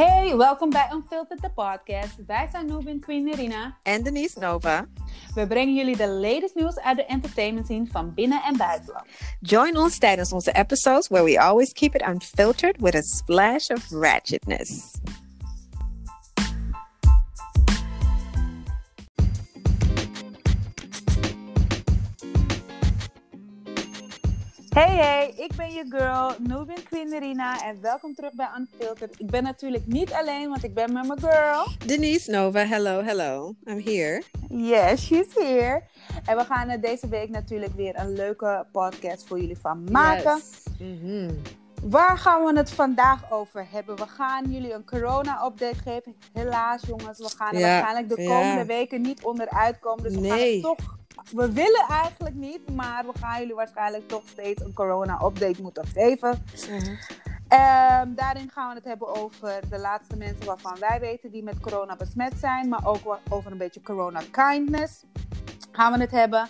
Hey, welkom bij Unfiltered the podcast. Wij zijn Nubin Queen Irina. En Denise Nova. We brengen jullie de latest nieuws uit de entertainment scene van binnen- en buitenland. Join ons tijdens onze episodes where we always keep it unfiltered with a splash of ratchetness. Hey hey, ik ben je girl, Nubin Queen Irina en welkom terug bij Unfiltered. Ik ben natuurlijk niet alleen, want ik ben met mijn girl. Denise Nova, hello, hello. I'm here. Yes, she's here. En we gaan er deze week natuurlijk weer een leuke podcast voor jullie van maken. Yes. Mhm. Waar gaan we het vandaag over hebben? We gaan jullie een corona-update geven. Helaas, jongens, we gaan er Ja, waarschijnlijk de ja. komende weken niet onderuit komen. Dus we gaan het toch. We willen eigenlijk niet, maar we gaan jullie waarschijnlijk toch steeds een corona-update moeten geven. Ehm, daarin gaan we het hebben over de laatste mensen waarvan wij weten die met corona besmet zijn, maar ook over een beetje corona-kindness. Gaan we het hebben.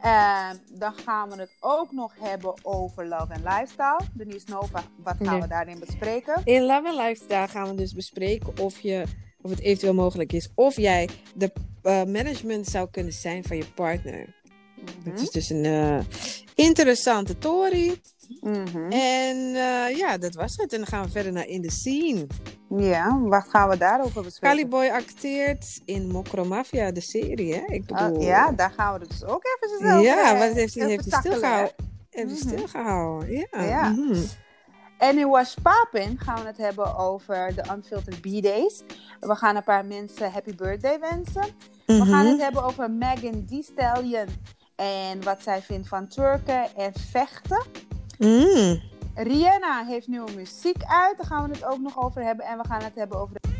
Ehm, dan gaan we het ook nog hebben over love en lifestyle. Denise Nova, wat gaan we daarin bespreken? In Love and Lifestyle gaan we dus bespreken of, je, of het eventueel mogelijk is of jij de eh, management zou kunnen zijn van je partner. Dat is dus een eh, interessante story. Mhm. En eh, ja, dat was het. En dan gaan we verder naar In the Scene. Ja, wat gaan we daarover bespreken? Caliboy acteert in Mokro Mafia, de serie, hè? Ik bedoel... Oh, ja, daar gaan we dus ook even over Ja, wat heeft hij, even heeft hij stilgehouden? Heeft hij Mhm. stilgehouden, ja. Ja. En in Wash Papin gaan we het hebben over de Unfiltered B-Days. We gaan een paar mensen happy birthday wensen. We gaan Mhm. het hebben over Megan Thee Stallion. En wat zij vindt van twerken en vechten. Mm. Rihanna heeft nieuwe muziek uit. Daar gaan we het ook nog over hebben. En we gaan het hebben over... de-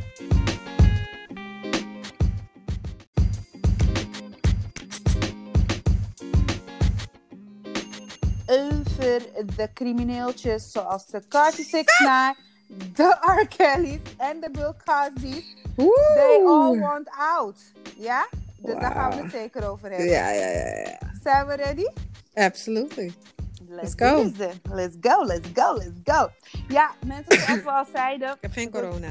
Over de crimineeltjes zoals de Carter 69, de R. Kelly's en de Bill Cosby's. They all want out. Ja? Dus daar gaan we het zeker over hebben. Ja, ja, ja, ja. Zijn we ready? Absolutely. Let's, go. Let's go, let's go, let's go. Ja, mensen, zoals we al zeiden, Ik heb geen corona.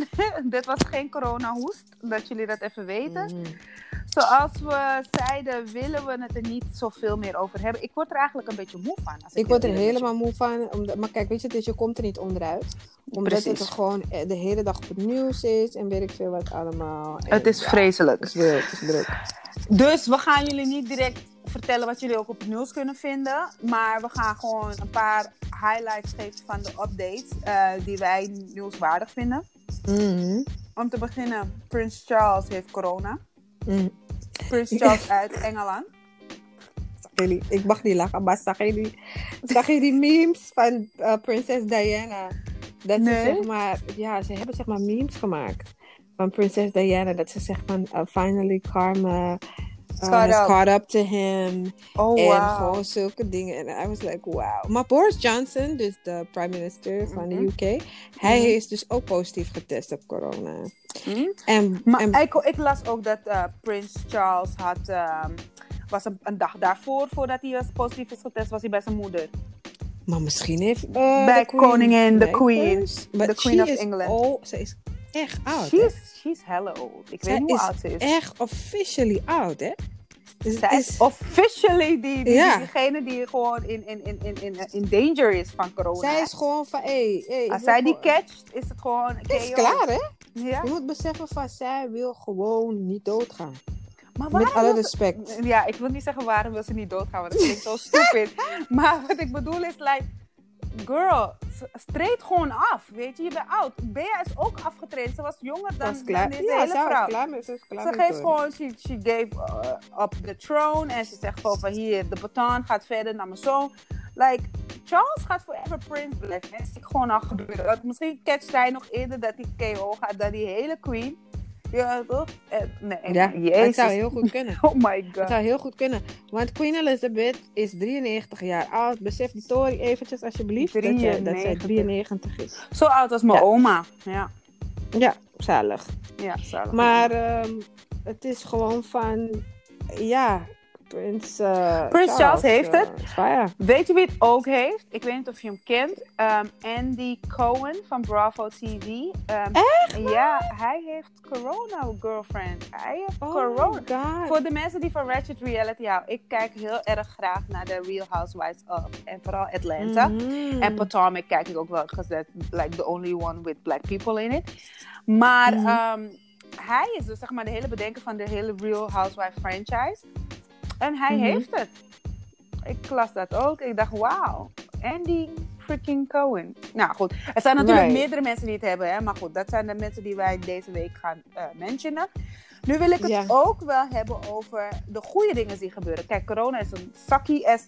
dit was geen corona-hoest, dat jullie dat even weten. Mhm. Zoals we zeiden, willen we het er niet zoveel meer over hebben. Ik word er eigenlijk een beetje moe van. Als Ik word er helemaal moe van. Omdat, maar kijk, weet je, dus je komt er niet onderuit. Omdat Precies. het gewoon eh, de hele dag op het nieuws is. En weet ik veel wat allemaal. En. Het is ja, vreselijk. Het is wild, het is druk. Dus we gaan jullie niet direct vertellen wat jullie ook op het nieuws kunnen vinden. Maar we gaan gewoon een paar highlights geven van de updates eh, die wij nieuwswaardig vinden. Mhm. Om te beginnen, Prins Charles heeft corona. Prins Charles uit Engeland. Jullie- Ik mag niet lachen, maar zag je die, zag je die memes van eh, prinses Diana? Dat Nee. ze zeg maar, ja, ze hebben zeg maar memes gemaakt van prinses Diana. Dat ze zegt van, uh, finally karma uh, Caught up. caught up to him. Oh, en wow. gewoon zulke dingen. En I was like, wow. Maar Boris Johnson, dus de prime minister van Mhm. de UK, hij Mhm. is dus ook positief getest op corona. Hm? En, Maar en ik, ik las ook dat eh, Prins Charles had, ehm, was een, een dag daarvoor, voordat hij was positief is getest, was hij bij zijn moeder. maar misschien heeft uh, Bij de queen- koningin, de queen. The but queen she of England. Ze is echt oud, hè? She's, she's hella old. Ik Zij weet niet hoe is oud ze is. echt officially oud, hè? Dus Zij is is- officially die, die, Ja. diegene die gewoon in, in, in, in, in, in danger is van corona. zij is gewoon van, hé, hey, Als zij die catcht, is het gewoon Het is klaar, hè? Ja? Je moet beseffen van, zij wil gewoon niet doodgaan. Maar Met alle ze- respect. Ja, ik wil niet zeggen waarom wil ze niet doodgaan, want dat klinkt zo stupid. maar wat ik bedoel is, like, girl, s- treed gewoon af, weet je, je bent oud. Bea is ook afgetreden, ze was jonger Ze dan, was klaar. dan deze Ja, hele was vrouw. klaar ze klaar Ze geeft gewoon, she, she gave uh, up the throne en ze zegt gewoon van hier, de baton gaat verder naar mijn zoon. Like, Charles gaat forever prince blijven. En ik gewoon al gebeuren. Dat Misschien catcht hij nog eerder dat hij KO gaat dan die hele queen. Ja, toch? Eh, nee, Ja, Jezus. het zou heel goed kunnen. Oh my Het god. zou heel goed kunnen. Want Queen Elizabeth is 93 jaar oud. Besef die Tory eventjes alsjeblieft dat, je, dat zij 93. 93 is. Zo oud als mijn Ja. oma. Ja, Ja, zalig. ja zalig. Maar ehm, het is gewoon van... Ja, Prins, uh, Prins Charles, heeft het. Uh, Weet je wie het ook heeft? Ik weet niet of je hem kent. Um, Andy Cohen van Bravo TV. Um, Echt? Ja, hij heeft corona girlfriend. Hij heeft oh corona. God. Voor de mensen die van Ratchet Reality houden. Ik kijk heel erg graag naar de Real Housewives of. En vooral Atlanta. Mhm. En Potomac kijk ik ook wel. Because that's like the only one with black people in it. Maar Mhm. um, hij is dus zeg maar de hele bedenker van de hele Real Housewives franchise. En hij Mhm. heeft het. Ik las dat ook. Ik dacht, wauw. Andy freaking Cohen. Nou goed, er zijn natuurlijk Right. meerdere mensen die het hebben. Hè? Maar goed, dat zijn de mensen die wij deze week gaan eh mentionen. Nu wil ik het ook wel hebben over de goede dingen die gebeuren. Kijk, corona is een sucky ass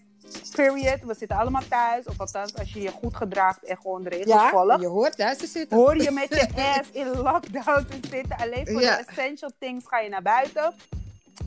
period. We zitten allemaal thuis. Of althans, als je je goed gedraagt en gewoon de regels Ja, volgt je hoort thuis te zitten. hoor je met je ass in lockdown te zitten. Alleen voor de essential things ga je naar buiten.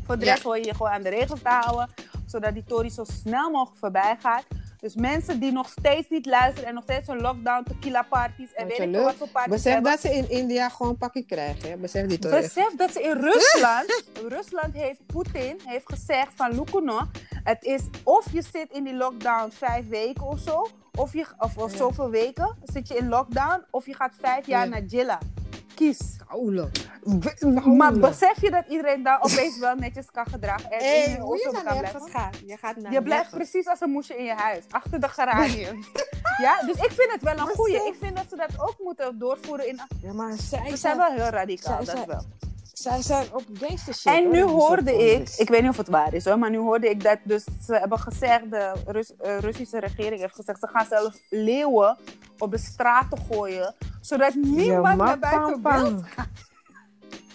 Voor de rest hoor je je gewoon aan de regels te houden. Zodat die Tory zo snel mogelijk voorbij gaat. Dus mensen die nog steeds niet luisteren en nog steeds een lockdown, tequila parties en weet ik veel wat voor parties Besef hebben. dat ze in India gewoon pakje krijgen. Hè? Besef die toch. Besef dat ze in Rusland, Rusland heeft Poetin heeft gezegd van Lukuno, het is of je zit in die lockdown vijf weken of zo, of, je, of, of Ja. zoveel weken zit je in lockdown, of je gaat vijf jaar Ja. naar Jilla. Kies. Maar besef je dat iedereen daar opeens wel netjes kan gedragen en in hoe je kan blijven? gaat. Je gaat naar Je blijft precies als een moesje in je huis, achter de geraniums. ja, dus ik vind het wel een goeie. Ik vind dat ze dat ook moeten doorvoeren in... Ja, maar zij Ze zijn wel heel radicaal, zij- dat wel. zij zijn op gangster shit. En nu hoorde ik, ik weet niet of het waar is hoor, maar nu hoorde ik dat dus ze hebben gezegd, de Rus- eh, Russische regering heeft gezegd, ze gaan zelf leeuwen op de straten gooien, zodat niemand naar buiten pam.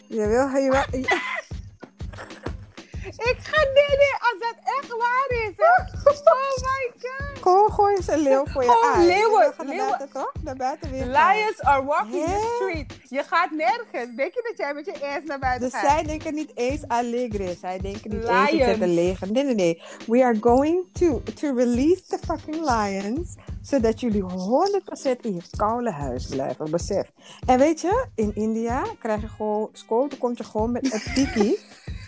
Je wil, je wil, je- Ik ga nee, als dat echt waar is, hè. Oh my god. Gewoon gooi eens een leeuw voor je aan. leeuwen, leeuwen. Naar buiten, toch? Naar buiten weer gaan. Lions are walking the Hè? street. Je gaat nergens. Denk je dat jij met je ass naar buiten Dus gaat? zij denken niet eens allegre. Zij denken niet eens Lions. ik zet een leger. Nee, nee, nee. We are going to, to release the fucking lions. Zodat jullie 100% in je koude huis blijven. Besef. En weet je, in India krijg je gewoon school. Dan komt je gewoon met een tiki.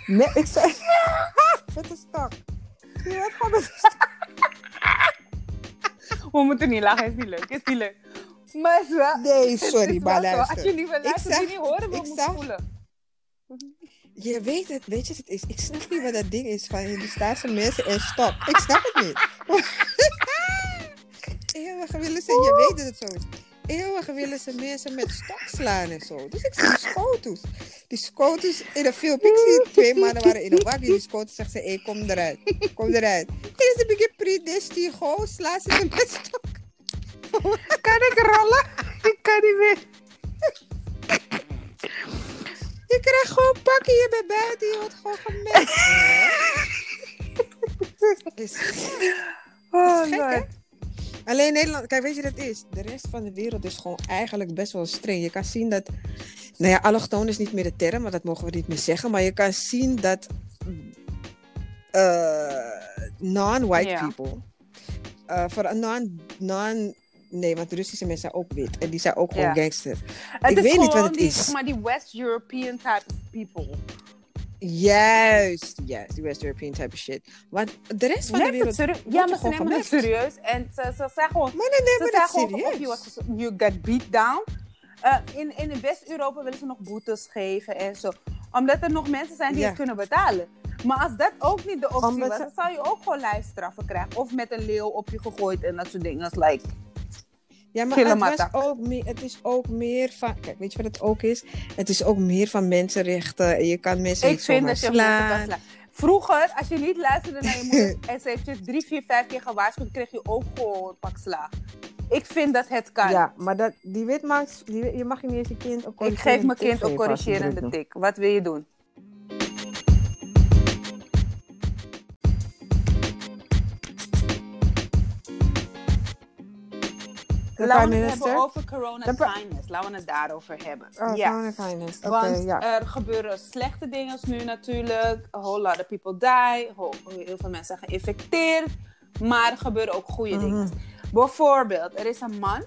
Met, ik zei, met een stok. Je bent gewoon met een stok. We moeten niet lachen, is niet leuk, is niet leuk. Maar is wel... Nee, sorry, is maar luister. Als wil luisteren, horen, we moeten zag- voelen. Je weet het, weet je wat het is? Ik snap niet wat dat ding is van die staatse mensen en stop. Ik snap het niet. Eeuwig willen ze, je weet dat het zo is. Eeuwig willen ze mensen met stok slaan en zo. Dus ik zie die scotus. Die scotus in de film. Ik zie twee mannen waren in een waggie. Die scotus zegt ze, hé, kom eruit. Kom eruit. En ze begint gewoon slaan ze ze met stok. Kan ik rollen? Ik kan niet meer. Je krijgt gewoon pakken, je bent buiten, je wordt gewoon gemet. Is Oh, gek, hè? Alleen Nederland, kijk, weet je wat het is? De rest van de wereld is gewoon eigenlijk best wel streng. Je kan zien dat, nou ja, allochtoon is niet meer de term, maar dat mogen we niet meer zeggen. Maar je kan zien dat eh, non-white people, eh, voor een non, non, nee, want de Russische mensen zijn ook wit en die zijn ook gewoon Ja. gangster. Het Ik weet niet wat het die, is. maar die West European type of people. Juist, juist, die West European type of shit. Want de rest van de het wereld. serieus. Ja, maar ze nemen het gemest. serieus. En ze, ze zeggen gewoon, nemen ze zeggen gewoon of je, serieus. you got beat down. Eh, in, in West-Europa willen ze nog boetes geven en zo. Omdat er nog mensen zijn die Ja. het kunnen betalen. Maar als dat ook niet de optie Omdat was, dan zou je ook gewoon lijfstraffen krijgen. Of met een leeuw op je gegooid en dat soort dingen. Like, Ja, maar het, was ook meer, het is ook meer van... Kijk, weet je wat het ook is? Het is ook meer van mensenrechten. En je kan mensen ik niet vind dat je slaan. slaan. Vroeger, als je niet luisterde naar je moeder en ze heeft je drie, vier, vijf keer gewaarschuwd, kreeg je ook gewoon een pak slaag. Ik vind dat het kan. Ja, maar dat, die wit maakt... Die, je mag niet eens je kind ik geef mijn kind ze corrigerende tik. Wat wil je doen? Laten we het hebben over corona kindness. Laten we het daarover hebben. Oh, ja. corona kindness. Oké, Want ja. er gebeuren slechte dingen nu natuurlijk. A whole lot of people die. Heel veel mensen zijn geïnfecteerd. Maar er gebeuren ook goede Mhm. dingen. Bijvoorbeeld, er is een man.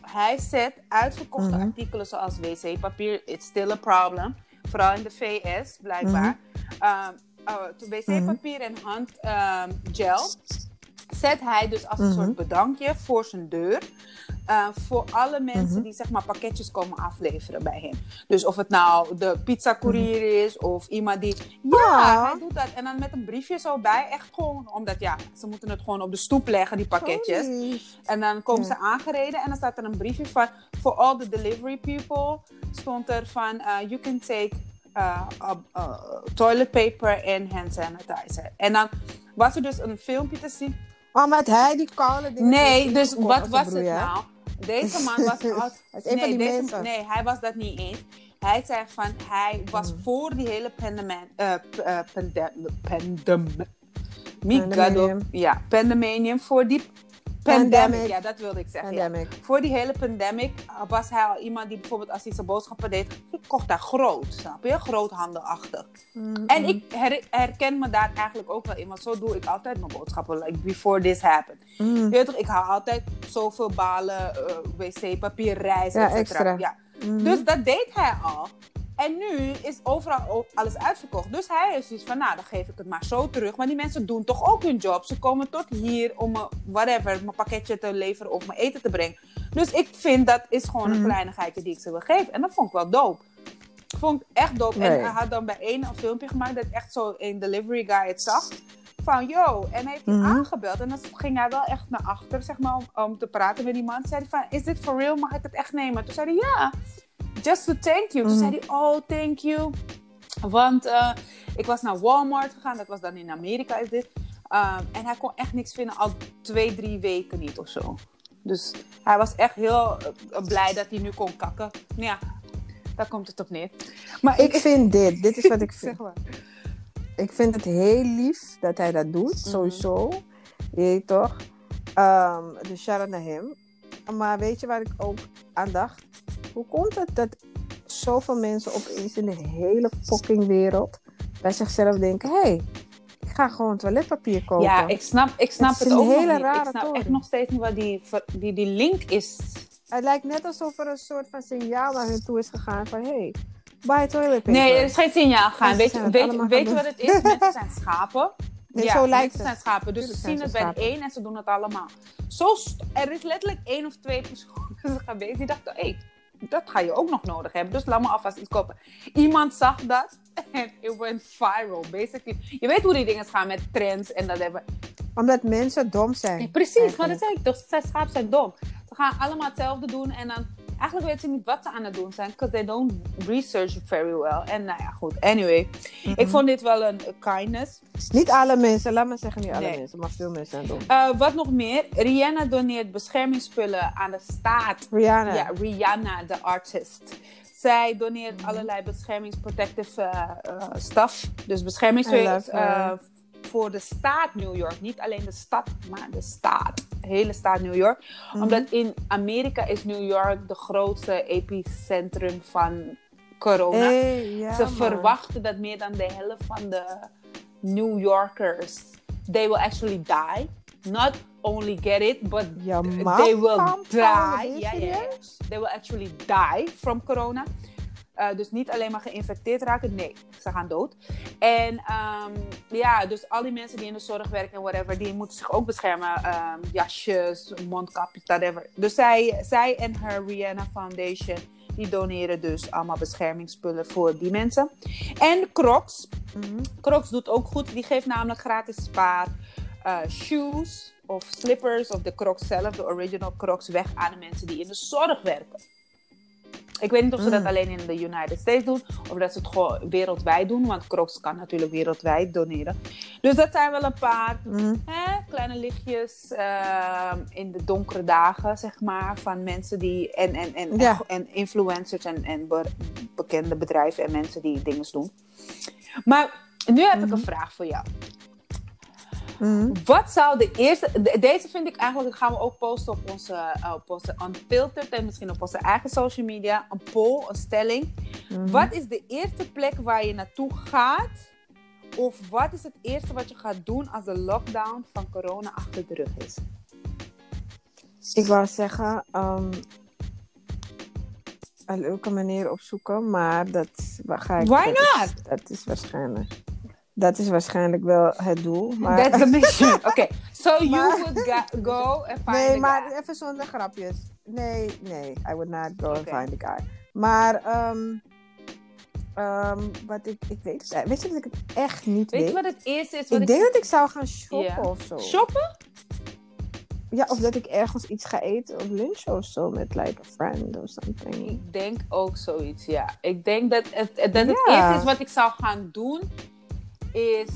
Hij zet uitverkochte Mhm. artikelen zoals wc-papier. It's still a problem. Vooral in de VS, blijkbaar. Mhm. Um, uh, wc-papier en handgel zet hij dus als een Mhm. soort bedankje voor zijn deur. uh, voor alle mensen Mhm. die zeg maar pakketjes komen afleveren bij hem. Dus of het nou de pizza-courier is of iemand die... Ja, Ja. hij doet dat. En dan met een briefje zo bij. Echt gewoon, omdat ja, ze moeten het gewoon op de stoep leggen, die pakketjes. Sorry. En dan komen Ja. ze aangereden en dan staat er een briefje van... For all the delivery people stond er van... uh, you can take uh, toilet paper en hand sanitizer. En dan was er dus een filmpje te zien. Oh, met hij die koude dingen. Nee, dus wat was het nou? Deze man was... Nee, van die deze- mensen. nee, hij was dat niet eens. Hij zei van, hij was Mm. voor die hele pandemie... eh p- eh, pandem... pandem Pandemonium. Ja, pandemonium. Voor die pandemic. Pandemic. Ja, dat wilde ik zeggen. ja. Voor die hele pandemic uh, was hij al iemand die bijvoorbeeld als hij zijn boodschappen deed, kocht daar groot, snap je? Groothandelachtig. Mm, En ik her- herken me daar eigenlijk ook wel in, want zo doe ik altijd mijn boodschappen, like before this happened. mm. Weet toch, ik haal altijd zoveel balen uh, wc-papier, rijst, Ja, et cetera. extra. Ja. Mhm. Dus dat deed hij al. En nu is overal alles uitverkocht. Dus hij is dus van, nou, dan geef ik het maar zo terug. Maar die mensen doen toch ook hun job. Ze komen tot hier om me, whatever, mijn pakketje te leveren of mijn eten te brengen. Dus ik vind dat is gewoon een Mhm. kleinigheidje die ik ze wil geven. En dat vond ik wel dope. Vond ik echt dope. Nee. En hij had dan bij één een filmpje gemaakt dat echt zo een delivery guy het zag. Van, yo, en heeft hij Mhm. aangebeld. En dan ging hij wel echt naar achter, zeg maar, om, om te praten met die man. Zei hij van, is dit for real? Mag ik het echt nemen? Toen zei hij, ja. Just to thank you. Toen Mhm. zei hij, oh, thank you. Want eh, ik was naar Walmart gegaan. Dat was dan in Amerika, is dit. Um, en hij kon echt niks vinden, al twee, drie weken niet of zo. Dus hij was echt heel eh, blij dat hij nu kon kakken. Ja, daar komt het op neer. Maar Ik vind dit, dit is wat ik vind. zeg maar. Ik vind het heel lief dat hij dat doet, Mhm. sowieso. Je weet toch? Ehm, dus shout-out naar hem. Maar weet je waar ik ook aan dacht? Hoe komt het dat zoveel mensen opeens in de hele fucking wereld bij zichzelf denken: hé, hey, ik ga gewoon toiletpapier kopen? Ja, ik snap, ik snap Het het, is een ook hele nog rare Ik snap toren. echt nog steeds niet wat die, die, die link is. Het lijkt net alsof er een soort van signaal naar hun toe is gegaan: van hé, hey, buy toilet paper. Nee, er is geen signaal gaan. Mensen Weet, weet, weet gaan wat het is? Mensen zijn schapen. Nee, ja, zo lijkt mensen het. zijn schapen. Dus ze zien het bij één en ze doen het allemaal. Zo er is letterlijk één of twee personen geweest die dachten, hé, dat ga je ook nog nodig hebben. Dus laat me alvast iets kopen. Iemand zag dat en it went viral, basically. Je weet hoe die dingen gaan met trends en dat hebben. Omdat mensen dom zijn. Ja, precies, maar dat zei ik toch. Schapen zijn dom. Ze gaan allemaal hetzelfde doen en dan... Eigenlijk weten ze niet wat ze aan het doen zijn. Because they don't research very well. En nou ja, goed. Anyway. Ik vond dit wel een kindness. Niet alle mensen, laat maar zeggen niet alle Nee. mensen, maar veel mensen zijn dom. Eh, wat nog meer? Rihanna doneert beschermingsspullen aan de staat. Rihanna. Ja, Rihanna, de artist. Zij doneert allerlei beschermingsprotective eh, stuff. Dus beschermingsspullen voor de staat New York. Niet alleen de stad, maar de staat. De hele staat New York. Mhm. Omdat in Amerika is New York de grootste epicentrum van corona. Hey, ja, Ze man. verwachten dat meer dan de helft van de New Yorkers, they will actually die. Not only get it, but Ja, they will die. Ja? They will actually die from corona. Uh, dus niet alleen maar geïnfecteerd raken, nee, ze gaan dood. En ehm, ja, dus al die mensen die in de zorg werken en whatever, die moeten zich ook beschermen. Ehm, jasjes, mondkapjes, whatever. Dus zij, zij en haar Rihanna Foundation, die doneren dus allemaal beschermingsspullen voor die mensen. En Crocs, Mhm. Crocs doet ook goed. Die geeft namelijk gratis spa eh, shoes of slippers of de Crocs zelf, de original Crocs, weg aan de mensen die in de zorg werken. Ik weet niet of ze dat Mm. alleen in de United States doen of dat ze het gewoon wereldwijd doen, want Crocs kan natuurlijk wereldwijd doneren. Dus dat zijn wel een paar Mhm. hè, kleine lichtjes ehm, in de donkere dagen, zeg maar, van mensen die en, en, en, Ja. en, influencers en, en be- bekende bedrijven en mensen die dingen doen. Maar nu heb ik een vraag voor jou. Mhm. Wat zou de eerste. de- deze vind ik eigenlijk. gaan we ook posten op onze, eh, op onze Unfiltered. En misschien op onze eigen social media. Een poll, een stelling. Mhm. Wat is de eerste plek waar je naartoe gaat? Of wat is het eerste wat je gaat doen als de lockdown van corona achter de rug is? Ik wou zeggen, ehm, een leuke manier opzoeken, maar dat waar ga ik. Why dat is- not? dat is waarschijnlijk. Dat is waarschijnlijk wel het doel. Maar... That's the mission. Oké, okay. so you Maar- would go and find Nee, maar guy. even zonder grapjes. Nee, nee, I would not go and Oké. find a guy. Maar, ehm, ehm, wat ik, ik weet het Weet je dat ik het echt niet Weet weet? je wat het eerste is? Wat ik denk dat ik zou gaan shoppen of zo. Shoppen? Ja, of dat ik ergens iets ga eten of lunchen of zo met like a friend of something. Ik denk ook zoiets, ja. Ik denk dat het, dat het eerste is wat ik zou gaan doen, is...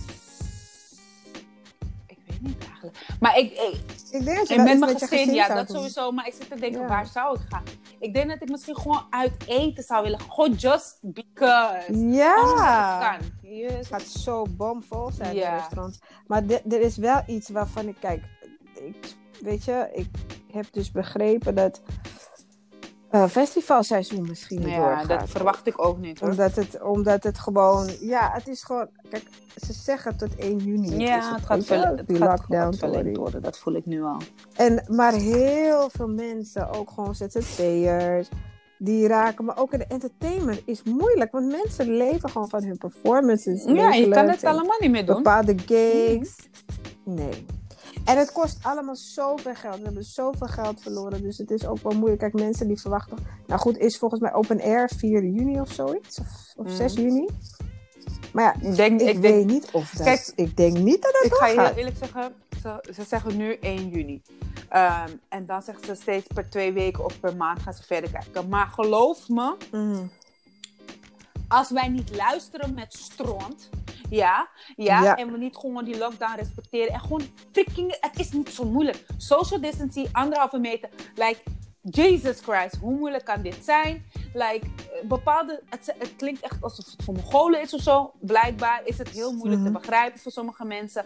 Ik weet niet eigenlijk. Maar ik, ik, Ik denk dat je iets mijn gezin, ja, dat doen. sowieso. Maar ik zit te denken, Ja. waar zou ik gaan? Ik denk dat ik misschien gewoon uit eten zou willen. Gewoon just because. Ja! het kan. Yes. Het gaat zo bomvol zijn Ja. in restaurants. Maar er is wel iets waarvan ik kijk. Ik, weet je, ik heb dus begrepen dat eh festivalseizoen misschien Ja, doorgaat. dat verwacht ik ook niet hoor. Omdat het, omdat het gewoon, ja, het is gewoon, kijk, ze zeggen tot 1 juni. Ja, het gaat, weet je, verle- het die gaat verlengd worden. Dat voel ik nu al. En, maar heel veel mensen, ook gewoon ZZP'ers, die raken, maar ook in de entertainment is moeilijk. Want mensen leven gewoon van hun performances. Ja, je kan het allemaal niet meer doen. Bepaalde gigs. Nee. En het kost allemaal zoveel geld. We hebben zoveel geld verloren. Dus het is ook wel moeilijk. Kijk, mensen die verwachten. Nou goed, is volgens mij open air 4 juni of zoiets. Of, of Mhm. 6 juni. Maar ja, Ik denk, ik, ik weet denk, niet of dat. Kijk, ik denk niet dat dat ik ga je heel eerlijk zeggen, ze, ze zeggen nu 1 juni. Ehm, en dan zeggen ze steeds per twee weken of per maand gaan ze verder kijken. Maar geloof me, Mhm. als wij niet luisteren met stront, ja, ja, Ja. en we niet gewoon die lockdown respecteren en gewoon freaking, het is niet zo moeilijk. Social distancing, anderhalve meter, like, Jesus Christ, hoe moeilijk kan dit zijn? Like, eh, bepaalde, het, het klinkt echt alsof het voor Mongolen is of zo. Blijkbaar is het heel moeilijk Mhm. te begrijpen voor sommige mensen.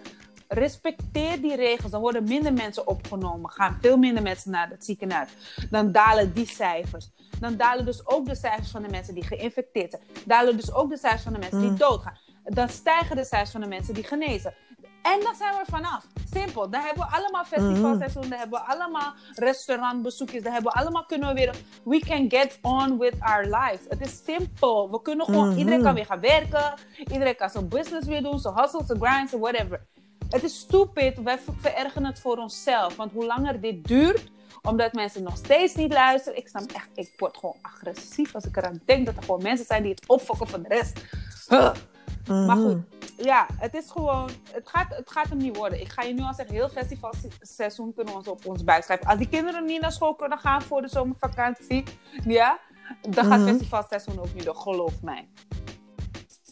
Respecteer die regels. Dan worden minder mensen opgenomen. Gaan veel minder mensen naar het ziekenhuis. Dan dalen die cijfers. Dan dalen dus ook de cijfers van de mensen die geïnfecteerd zijn. Dalen dus ook de cijfers van de mensen die Mm. doodgaan. Dan stijgen de cijfers van de mensen die genezen. En dan zijn we vanaf. Simpel. Dan hebben we allemaal festivalseizoen. Dan hebben we allemaal restaurantbezoekjes. Dan hebben we allemaal kunnen we weer... We can get on with our lives. Het is simpel. We kunnen gewoon... Mhm. Iedereen kan weer gaan werken. Iedereen kan zijn business weer doen. Zijn hustle, zijn grind, zijn whatever. Het is stupid. Wij ver- verergen het voor onszelf. Want hoe langer dit duurt, omdat mensen nog steeds niet luisteren. Ik snap echt, ik word gewoon agressief als ik eraan denk dat er gewoon mensen zijn die het opfokken van de rest. Huh. Maar Mhm. goed, ja, het is gewoon, het gaat, het gaat hem niet worden. Ik ga je nu al zeggen, heel festivalseizoen kunnen we ons op ons buik schrijven. Als die kinderen niet naar school kunnen gaan voor de zomervakantie, ja, dan gaat Mhm. festivalseizoen ook niet door, geloof mij.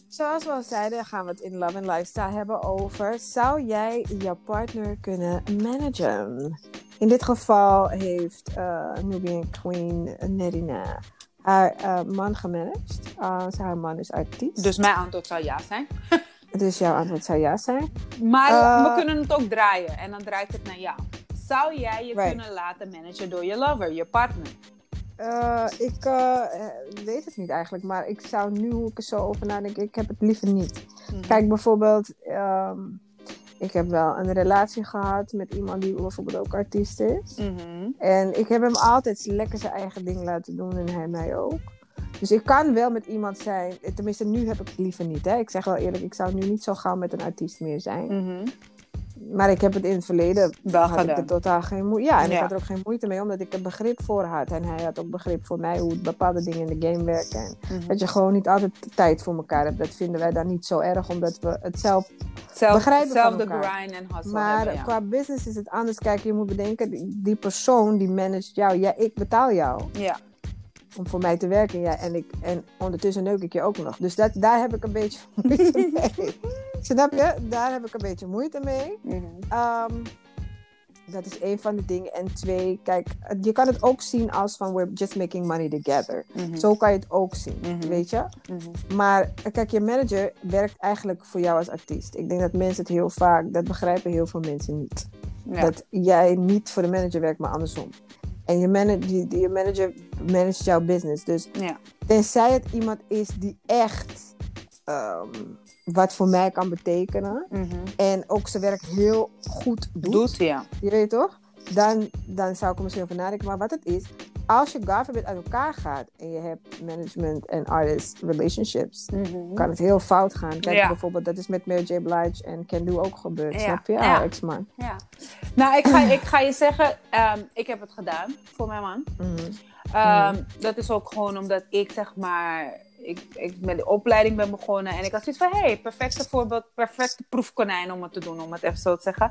Zoals we al zeiden, gaan we het in Love and Lifestyle hebben over... Zou jij jouw partner kunnen managen? In dit geval heeft eh Nubian Queen Nerina haar eh, man gemanaged. Uh, haar man is artiest. Dus mijn antwoord zou ja zijn. Dus jouw antwoord zou ja zijn. Maar Eh, we kunnen het ook draaien en dan draait het naar jou. Zou jij je Right. kunnen laten managen door je lover, je partner? Eh, ik weet het niet eigenlijk, maar ik zou nu, hoe ik er zo over nadenk, ik heb het liever niet. Mhm. Kijk, bijvoorbeeld, ehm, ik heb wel een relatie gehad met iemand die bijvoorbeeld ook artiest is. Mhm. En ik heb hem altijd lekker zijn eigen ding laten doen en hij mij ook. Dus ik kan wel met iemand zijn, tenminste nu heb ik het liever niet. Hè? Ik zeg wel eerlijk, ik zou nu niet zo gauw met een artiest meer zijn. Mhm. Maar ik heb het in het verleden Wel had ik gedaan. er totaal geen moeite. Ja, en ik had er ook geen moeite mee, omdat ik er begrip voor had. En hij had ook begrip voor mij hoe bepaalde dingen in de game werken. En Mhm. dat je gewoon niet altijd tijd voor elkaar hebt. Dat vinden wij dan niet zo erg, omdat we het zelf. Zelf, begrijpen grind en hustle maar hebben, ja. qua business is het anders. Kijk, je moet bedenken, die, die persoon die managt jou. Ja, ik betaal jou ja. om voor mij te werken. Ja, en, ik, en ondertussen neuk ik je ook nog. Dus dat, daar heb ik een beetje moeite mee. Snap je? Daar heb ik een beetje moeite mee. Mhm. Ehm, dat is één van de dingen. En twee, kijk, je kan het ook zien als van we're just making money together. Mhm. Zo kan je het ook zien, Mhm. weet je? Maar kijk, je manager werkt eigenlijk voor jou als artiest. Ik denk dat mensen het heel vaak, dat begrijpen heel veel mensen niet. Ja. Dat jij niet voor de manager werkt, maar andersom. En je, manage, je, je manager managt jouw business. Dus ja. tenzij het iemand is die echt ehm, wat voor mij kan betekenen. Mhm. En ook zijn werk heel goed doet. Doet, ja. Je weet toch? Dan, dan zou ik er misschien over nadenken. Maar wat het is, als je forbid uit elkaar gaat en je hebt management en artist relationships, Mhm. kan het heel fout gaan. Kijk Ja. bijvoorbeeld, dat is met Mary J. Blige en Ken Do ook gebeurd. Ja. Snap je? Ja. Haar ex-man. Ja. Nou, ik ga, ik ga je zeggen, ehm, ik heb het gedaan voor mijn man. Mhm. Ehm, Dat is ook gewoon omdat ik zeg maar, ik, ik met de opleiding ben begonnen en ik had zoiets van, hé, hey, perfecte voorbeeld, perfecte proefkonijn om het te doen, om het even zo te zeggen.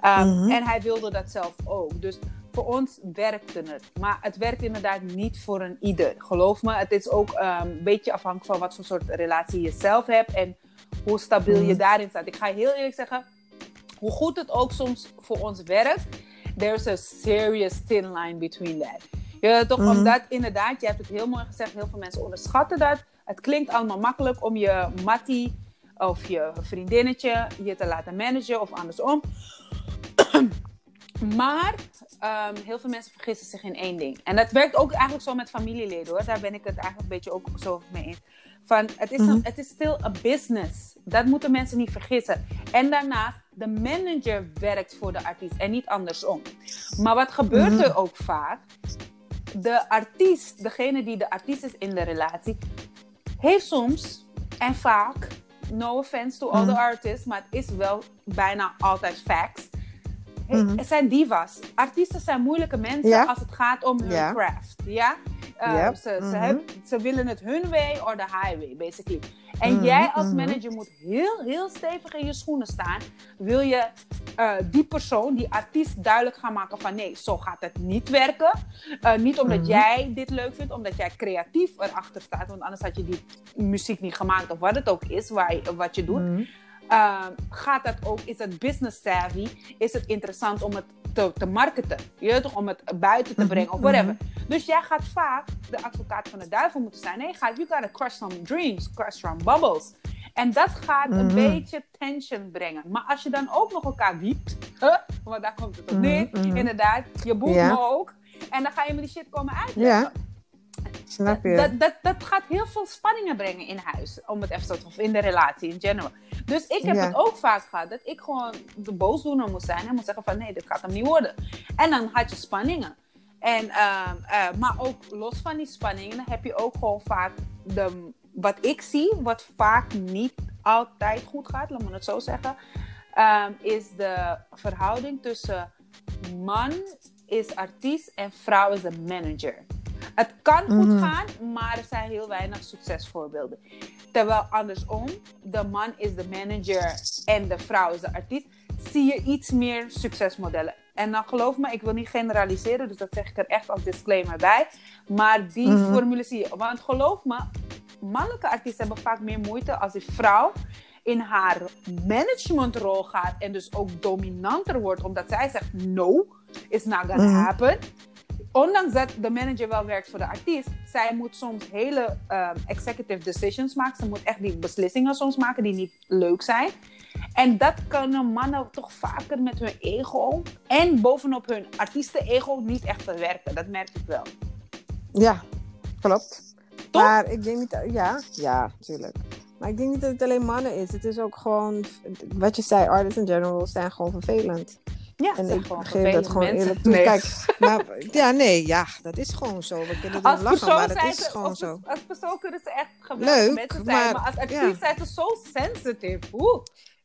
Ehm, Mhm. En hij wilde dat zelf ook. Dus voor ons werkte het. Maar het werkt inderdaad niet voor een ieder. Geloof me, het is ook ehm, een beetje afhankelijk van wat voor soort relatie je zelf hebt en hoe stabiel je Mhm. daarin staat. Ik ga heel eerlijk zeggen, hoe goed het ook soms voor ons werkt, there's a serious thin line between that. Ja, toch? Mhm. Omdat inderdaad, je hebt het heel mooi gezegd, heel veel mensen onderschatten dat. Het klinkt allemaal makkelijk om je mattie of je vriendinnetje je te laten managen of andersom. maar ehm, heel veel mensen vergissen zich in één ding. En dat werkt ook eigenlijk zo met familieleden hoor. Daar ben ik het eigenlijk een beetje ook zo mee eens. Van, het, is een, Mhm. het is still a business. Dat moeten mensen niet vergissen. En daarnaast, de manager werkt voor de artiest en niet andersom. Maar wat gebeurt Mhm. er ook vaak? De artiest, degene die de artiest is in de relatie, heeft soms en vaak, no offense to all Mhm. the artists, maar het is wel bijna altijd facts. Mhm. Het zijn divas. Artiesten zijn moeilijke mensen Ja. als het gaat om hun Ja. craft. Ja? Uh, Yep. ze, ze, Mhm. heb- ze willen het hun way or the highway, basically. En Mhm, jij als mhm. manager moet heel, heel stevig in je schoenen staan. Wil je eh, die persoon, die artiest, duidelijk gaan maken van nee, zo gaat het niet werken. Eh, niet omdat Mhm. jij dit leuk vindt, omdat jij creatief erachter staat. Want anders had je die muziek niet gemaakt of wat het ook is, waar je- wat je doet. Ehm, gaat dat ook, is het business savvy? Is het interessant om het te, te marketen? Je weet toch, om het buiten te Mhm, brengen of whatever. Dus jij gaat vaak de advocaat van de duivel moeten zijn. Nee, je gaat, you gotta crush some dreams, crush some bubbles. En dat gaat een Mhm. beetje tension brengen. Maar als je dan ook nog elkaar wiept, huh? want daar komt het op Mhm, neer, mhm. inderdaad, je boekt me ook. En dan ga je me die shit komen uitleggen. Ja. Snap je? Dat, dat, dat gaat heel veel spanningen brengen in huis. Om het even te of in de relatie in general. Dus ik heb Ja. het ook vaak gehad dat ik gewoon de boosdoener moest zijn. En moest zeggen van nee, dit gaat hem niet worden. En dan had je spanningen. En, ehm, eh, maar ook los van die spanningen heb je ook gewoon vaak de, wat ik zie, wat vaak niet altijd goed gaat, laat me het zo zeggen, ehm, is de verhouding tussen man is artiest en vrouw is een manager. Het kan goed Mhm. gaan, maar er zijn heel weinig succesvoorbeelden. Terwijl andersom, de man is de manager en de vrouw is de artiest, zie je iets meer succesmodellen. En dan geloof me, ik wil niet generaliseren, dus dat zeg ik er echt als disclaimer bij. Maar die Mhm. formule zie je. Want geloof me, mannelijke artiesten hebben vaak meer moeite als die vrouw in haar managementrol gaat en dus ook dominanter wordt, omdat zij zegt no, it's not gonna Mhm. happen. Ondanks dat de manager wel werkt voor de artiest, zij moet soms hele ehm, executive decisions maken. Ze moet echt die beslissingen soms maken die niet leuk zijn. En dat kunnen mannen toch vaker met hun ego en bovenop hun artiesten-ego niet echt verwerken. Dat merk ik wel. Ja, klopt. Toch? Maar ik denk niet... Ja, ja, tuurlijk. Maar ik denk niet dat het alleen mannen is. Het is ook gewoon... Wat je zei, artists in general zijn gewoon vervelend. Ja, En ik gewoon geef dat gewoon mensen. eerlijk toe. Nee. Kijk, maar, ja, nee, ja, dat is gewoon zo. We kunnen Als erop lachen, maar dat is ze, gewoon als, zo. als persoon kunnen ze echt geweldige Leuk, mensen zijn. Maar, maar- als ja. zijn ze zo sensitive. Oeh.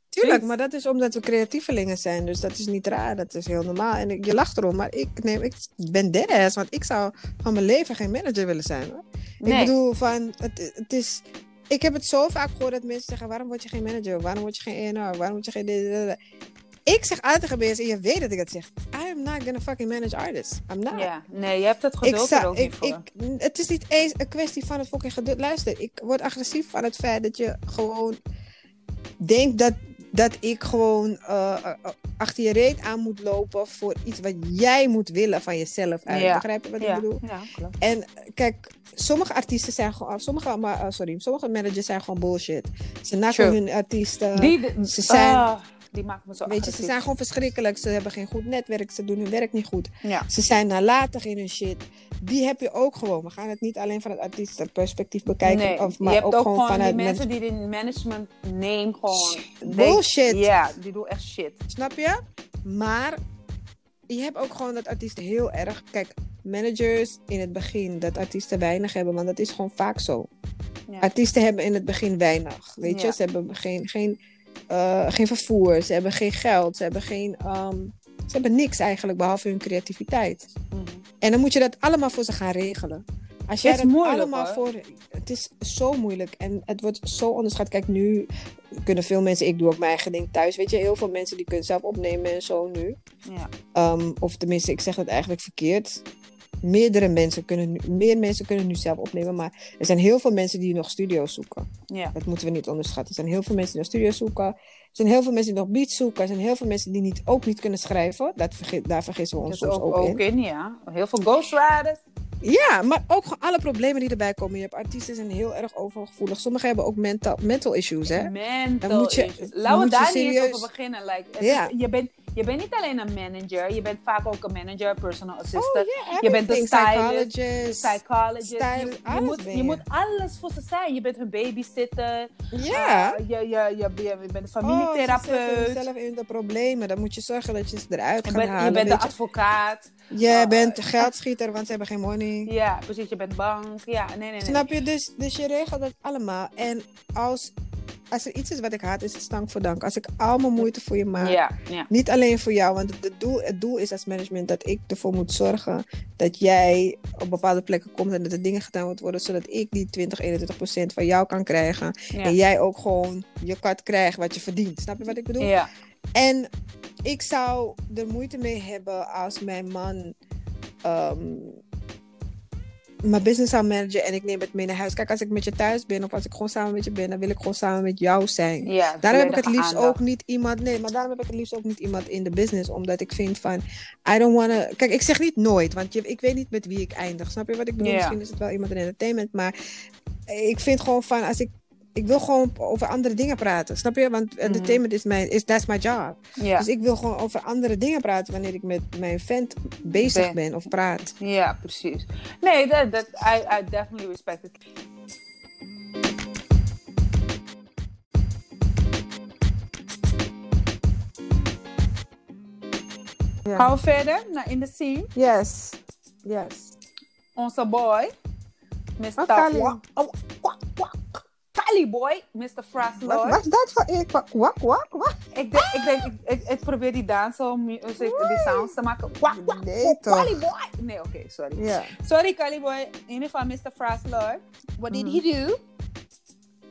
Tuurlijk, maar dat is omdat we creatievelingen zijn. Dus dat is niet raar. Dat is heel normaal. En ik, je lacht erom, maar ik, neem, ik ben deadass. Want ik zou van mijn leven geen manager willen zijn. Hoor. Nee. Ik bedoel, van, het, het is... Ik heb het zo vaak gehoord dat mensen zeggen... waarom word je geen manager? Waarom word je geen A&R? Waarom word je geen... Ik zeg tegen mensen, en je weet dat ik dat zeg... I am not gonna fucking manage artists. I'm not. Ja, nee, je hebt het Ik geduld er zou, ook niet ik, voor. ik, het is niet eens een kwestie van het fucking geduld. Luister, ik word agressief van het feit dat je gewoon denkt dat, dat ik gewoon eh, eh, eh, achter je reet aan moet lopen voor iets wat jij moet willen van jezelf. Uit. Ja. Begrijp je wat ja, ik bedoel? ja, klopt. En kijk, sommige artiesten zijn gewoon, sommige, maar, eh, sorry, sommige managers zijn gewoon bullshit. Ze nakken hun artiesten. Die, ze zijn- ah, die maken me zo Weet je, ze zijn gewoon verschrikkelijk. Ze hebben geen goed netwerk. Ze doen hun werk niet goed. Ja. Ze zijn nalatig in hun shit. Die heb je ook gewoon. We gaan het niet alleen van het artiestenperspectief bekijken. Nee, of, maar je hebt ook, gewoon gewoon die vanuit mensen mensen. die in management name gewoon... Bullshit. Ja, die doen echt shit. Snap je? Maar je hebt ook gewoon dat artiesten heel erg. Kijk, managers in het begin dat artiesten weinig hebben, want dat is gewoon vaak zo. Ja. Artiesten hebben in het begin weinig. Weet je, Ja. ze hebben geen, geen, eh, geen vervoer, ze hebben geen geld, ze hebben geen. ehm, ze hebben niks eigenlijk behalve hun creativiteit. Mhm. En dan moet je dat allemaal voor ze gaan regelen. Als jij Is dat moeilijk, allemaal hoor. voor. Het is zo moeilijk en het wordt zo onderschat. Kijk, nu kunnen veel mensen. Ik doe ook mijn eigen ding thuis. Weet je, heel veel mensen die kunnen zelf opnemen en zo nu. Ja. Ehm, of tenminste, ik zeg het eigenlijk verkeerd. Meerdere mensen kunnen nu, meer mensen kunnen nu zelf opnemen, maar er zijn heel veel mensen die nog studio's zoeken. Ja. Dat moeten we niet onderschatten. Er zijn heel veel mensen die nog studio's zoeken. Er zijn heel veel mensen die nog beats zoeken. Er zijn heel veel mensen die niet, ook niet kunnen schrijven. Dat verge- daar vergissen we ons Dus soms ook, ook, in. ook in, ja. Heel veel ghostwriters. Ja, maar ook gewoon alle problemen die erbij komen. Je hebt artiesten zijn heel erg overgevoelig. Sommigen hebben ook mental, mental issues, hè? Mental Dan moet je- issues. Laten we daar niet eens serieus- over beginnen. Like, Ja. je, bent, je bent niet alleen een manager, je bent vaak ook een manager, personal assistant, Oh, yeah, je bent stylist, Psychologist. psychologist. Style, je, je, moet, je je. moet alles voor ze zijn. Je bent hun babysitter, Ja. eh, je, je, je, je, je bent een Oh, familietherapeut, zelf in de problemen. Dan moet je zorgen dat je ze eruit je gaat bent, halen. je bent de je. advocaat. Jij Oh, bent geldschieter, want ze hebben geen money. Ja, precies. Je bent bank. Ja, nee, nee, nee. Snap je? Dus, dus je regelt dat allemaal. En als, als er iets is wat ik haat, is het stank voor dank. Als ik al mijn moeite voor je maak. Ja, ja. Niet alleen voor jou, want het, doel, het doel is als management dat ik ervoor moet zorgen dat jij op bepaalde plekken komt en dat er dingen gedaan worden, zodat ik die 20, 21 procent van jou kan krijgen. ja. En jij ook gewoon je kat krijgt wat je verdient. Snap je wat ik bedoel? ja. En ik zou er moeite mee hebben als mijn man ehm, mijn business zou managen en ik neem het mee naar huis. Kijk, als ik met je thuis ben of als ik gewoon samen met je ben, dan wil ik gewoon samen met jou zijn. ja Daarom heb ik het liefst aandacht. ook niet iemand. Nee, maar daarom heb ik het liefst ook niet iemand in de business. Omdat ik vind van. I don't wanna. Kijk, ik zeg niet nooit. Want je, ik weet niet met wie ik eindig. Snap je wat ik bedoel? Ja. Misschien is het wel iemand in entertainment. Maar ik vind gewoon van. Als ik. Ik wil gewoon over andere dingen praten. Snap je? Want entertainment is mijn. Is, that's my job. Mhm. Ja. Dus ik wil gewoon over andere dingen praten. Wanneer ik met mijn vent bezig Ben. ben of praat. Ja, precies. Nee, dat, dat, I, I definitely respect it. Ja. Gaan we verder naar in de scene. Yes. Yes. Onze boy, Mr. Oh, Kali boy, Mr. Wat Fraslord. was dat voor ik? Wak, wak, wak. Ik denk, ik, denk ik, ik, ik probeer die dancehall music, die sounds te maken. Wa- wa- Nee. Kali boy. Nee, oké, sorry. Sorry, Kali boy. In ieder geval, Mr. Fraslord. What did Mhm. he do?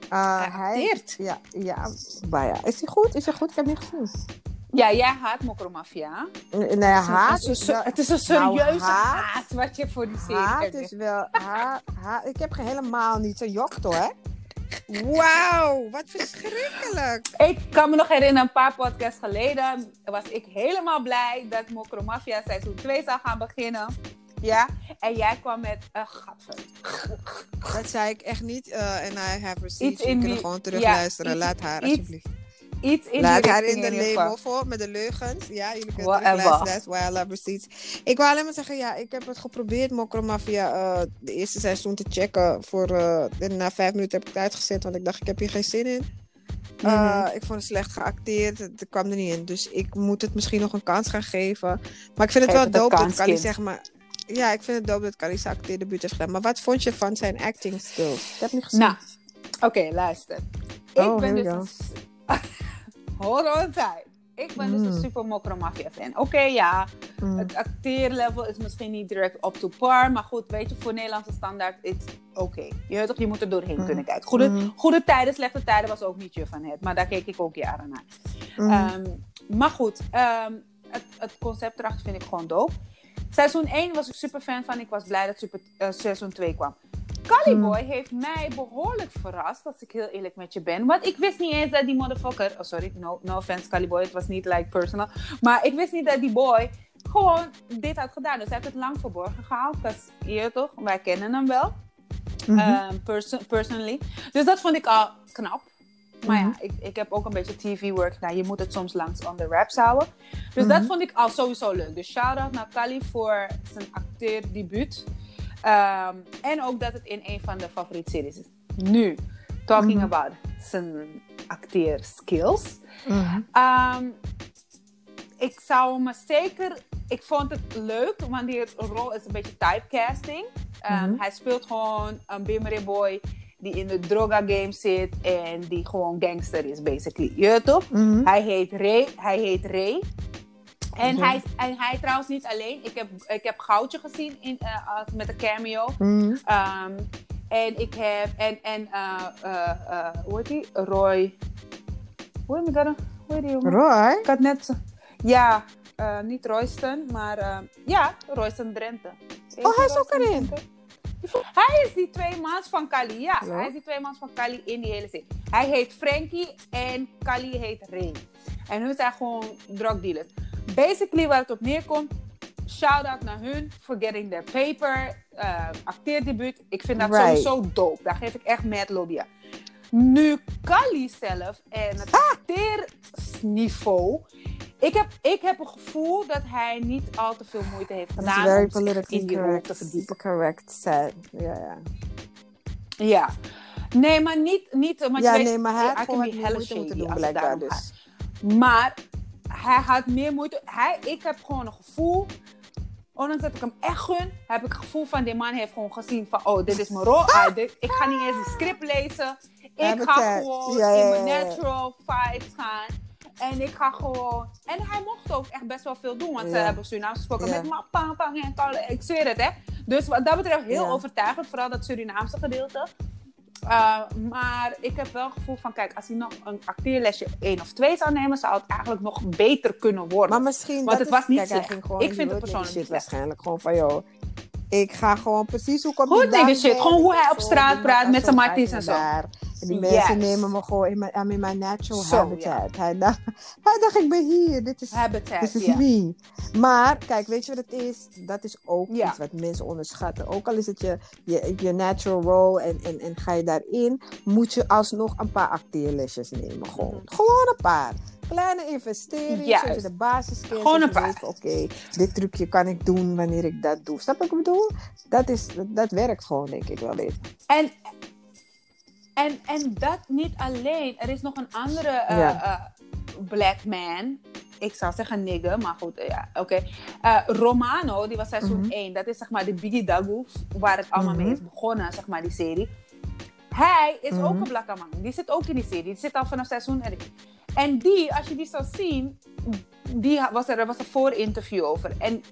Ah, Hij acteert. ja, ja, maar ja. Is hij goed? Is hij goed? Ik heb hem niet gezien. Ja, jij haat Mokromafia. Nee, is haat het is is een-. Het is een Nou, serieuze haat- haat wat je voor die serie Haat hebt. is wel... Haat, haat, ik heb helemaal niet zo'n jokto, hè? Wauw, wat verschrikkelijk. Ik kan me nog herinneren, een paar podcasts geleden was ik helemaal blij dat Mokromafia seizoen 2 zou gaan beginnen. Ja, en jij kwam met een gadver. Dat zei ik echt niet. eh, En I have receipts. Iets Je in die- gewoon terugluisteren. ja, Laat haar, alsjeblieft. Iets in Laat die haar in de label voor met de leugens. Ja, jullie kunnen I love receipts. Ik wou alleen maar zeggen, ja, ik heb het geprobeerd Mokromafia eh de eerste seizoen te checken. Voor, eh, na vijf minuten heb ik het uitgezet, want ik dacht, ik heb hier geen zin in. Eh, Mhm. Ik vond het slecht geacteerd. Het het kwam er niet in. Dus ik moet het misschien nog een kans gaan geven. Maar ik vind het Geef wel het dope dat Kali zeg maar... Ja, ik vind het dope dat Kali zijn acteerdebuut heeft gedaan. Maar wat vond je van zijn acting skills? Ik heb niet gezien. Nou, oké, luister. Ik Oh, ben dus. Hold on tight. Ik ben dus Mm. een super Mokromafia fan. Oké, ja, Mm. het acteerlevel is misschien niet direct up to par. Maar goed, weet je, voor Nederlandse standaard, it's oké. Je, weet toch, je moet er doorheen Mhm. kunnen kijken. Goede, goede tijden, slechte tijden was ook niet je van het. Maar daar keek ik ook jaren naar. Mm. Ehm, maar goed, ehm, het, het concept erachter vind ik gewoon dope. Seizoen 1 was ik super fan van. Ik was blij dat super, eh, seizoen 2 kwam. Caliboy heeft mij behoorlijk verrast, als ik heel eerlijk met je ben. Want ik wist niet eens dat die motherfucker... Oh, sorry, no, no offense Caliboy. Het was niet like personal. Maar ik wist niet dat die boy gewoon dit had gedaan. Dus hij heeft het lang verborgen gehaald. Je weet toch, wij kennen hem wel. Mhm. ehm, perso- personally. Dus dat vond ik al knap. Maar Mhm. ja, ik, ik heb ook een beetje TV-work gedaan. Je moet het soms langs on the raps houden. Dus dat Mhm. vond ik al sowieso leuk. Dus shout-out naar Kali voor zijn acteerdebuut. Ehm, en ook dat het in een van de favoriete series is. Nu, talking Mhm. about zijn acteerskills. Mhm. Ehm, ik zou me zeker ik vond het leuk, want die rol is een beetje typecasting. Um, Mhm. Hij speelt gewoon een Bimere boy die in de droga game zit en die gewoon gangster is, basically. Je toch? Mhm. Hij heet Ray. Hij heet Ray. En, hij, en hij trouwens niet alleen. Ik heb, ik heb Goudje gezien in, eh, met een cameo. Mhm. Ehm, en ik heb... En, en eh, hoe heet die? Roy... Hoe heet die? Hoe heet die jongen? Roy? Ik had net... Ja, niet Royston, maar... ja, Royston Drenthe. Oh, hij is ook erin. Hij is die twee mans van Kali, ja. Ja. Hij is die twee mans van Kali in die hele serie. Hij heet Frankie en Kali heet Ray. En hun zijn gewoon drug dealers. Basically, waar het op neerkomt, shout-out naar hun for getting their paper, eh acteerdebuut. Ik vind dat Right. sowieso dope. Daar geef ik echt mad lobby aan. Nu Kali zelf en het acteerniveau. Ik heb, ik heb een gevoel dat hij niet al te veel moeite heeft gedaan very om in die rol correct. te verdiepen. Correct said. Ja, ja. Ja. Nee, maar niet... niet want Ja, je weet, nee, maar hij had gewoon moeite moeten doen, blijkbaar. Dus. Maar hij had meer moeite. Hij, ik heb gewoon een gevoel... Ondanks dat ik hem echt gun, heb ik het gevoel van... Die man heeft gewoon gezien van... Oh, dit is mijn rol. Ah, dit- ik ga niet eens een script lezen. Ik ga gewoon Ja, ja, in mijn natural vibes gaan. En ik ga gewoon... En hij mocht ook echt best wel veel doen. Want ze hebben Surinaams gesproken met pang, pang en. Ik zweer het, hè. Dus wat dat betreft heel overtuigend. Vooral dat Surinaamse gedeelte. Uh, maar ik heb wel het gevoel van, kijk, als hij nog een acteerlesje 1 of 2 zou nemen, zou het eigenlijk nog beter kunnen worden. Maar misschien. Want dat het is- was niet kijk, ging gewoon Ik in vind die het persoonlijk shit slecht. waarschijnlijk gewoon van, joh. Ik ga gewoon precies hoe ik op die nigga dag shit. Gewoon hoe hij op straat die praat met zijn matties en zo. daar. En die Yes. mensen nemen me gewoon in mijn, I'm in natural habitat. Hij, dacht, hij dacht, ik ben hier. Dit is, Habitat, dit is me. Maar, kijk, weet je wat het is? Dat is ook iets wat mensen onderschatten. Ook al is het je, je, je natural role en, en, en ga je daarin, moet je alsnog een paar acteerlesjes nemen. Gewoon, Mhm. gewoon een paar. Kleine investeringen, zodat je de basis kent. Gewoon een paar. Oké, dit trucje kan ik doen wanneer ik dat doe. Snap je wat ik bedoel? Dat, is, dat, werkt gewoon, denk ik wel beter. En, en, en dat niet alleen. Er is nog een andere eh, Ja. eh, black man. Ik zou zeggen nigger, maar goed, ja, oké. Eh, Romano, die was seizoen Mhm. 1. Dat is zeg maar de Biggie Dagu, waar het allemaal Mhm. mee is begonnen, zeg maar, die serie. Hij is ook Mhm. een blakke man. Die zit ook in die serie. Die zit al vanaf seizoen 1. En die, als je die zou zien, die was er, er was een voorinterview over. En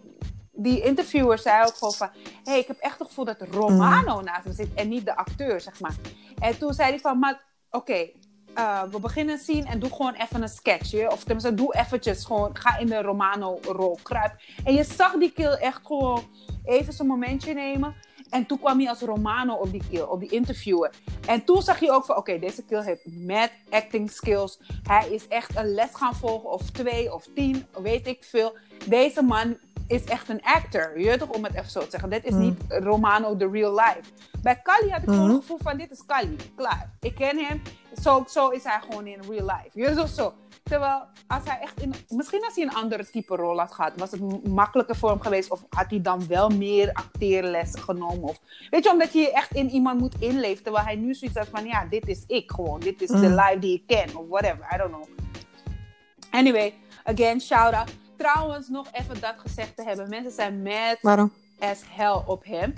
die interviewer zei ook gewoon van... Hé, hey, ik heb echt het gevoel dat Romano naast me zit en niet de acteur, zeg maar. En toen zei hij van, maar oké, eh, we beginnen een scene en doe gewoon even een sketchje. Of tenminste, doe eventjes gewoon, ga in de Romano-rol, kruip. En je zag die kill echt gewoon even zijn momentje nemen. En toen kwam hij als Romano op die kill, op die interviewer. En toen zag je ook van, oké, deze kill heeft mad acting skills. Hij is echt een les gaan volgen, of twee, of tien, weet ik veel. Deze man is echt een actor. Je toch, om het even zo te zeggen. Dit is Mm. niet Romano the real life. Bij Kali had ik gewoon Mhm. het gevoel van, dit is Kali. Klaar. Ik ken hem. Zo, zo is hij gewoon in real life. Je toch zo. Terwijl, als hij echt in... Misschien als hij een andere type rol had gehad, was het makkelijker voor hem geweest. Of had hij dan wel meer acteerlessen genomen. Of, weet je, omdat je je echt in iemand moet inleven. Terwijl hij nu zoiets had van, ja, dit is ik gewoon. Dit is de Mm. life die ik ken. Of whatever, I don't know. Anyway, again, shout out. Trouwens, nog even dat gezegd te hebben. Mensen zijn mad Waarom? as hell op hem.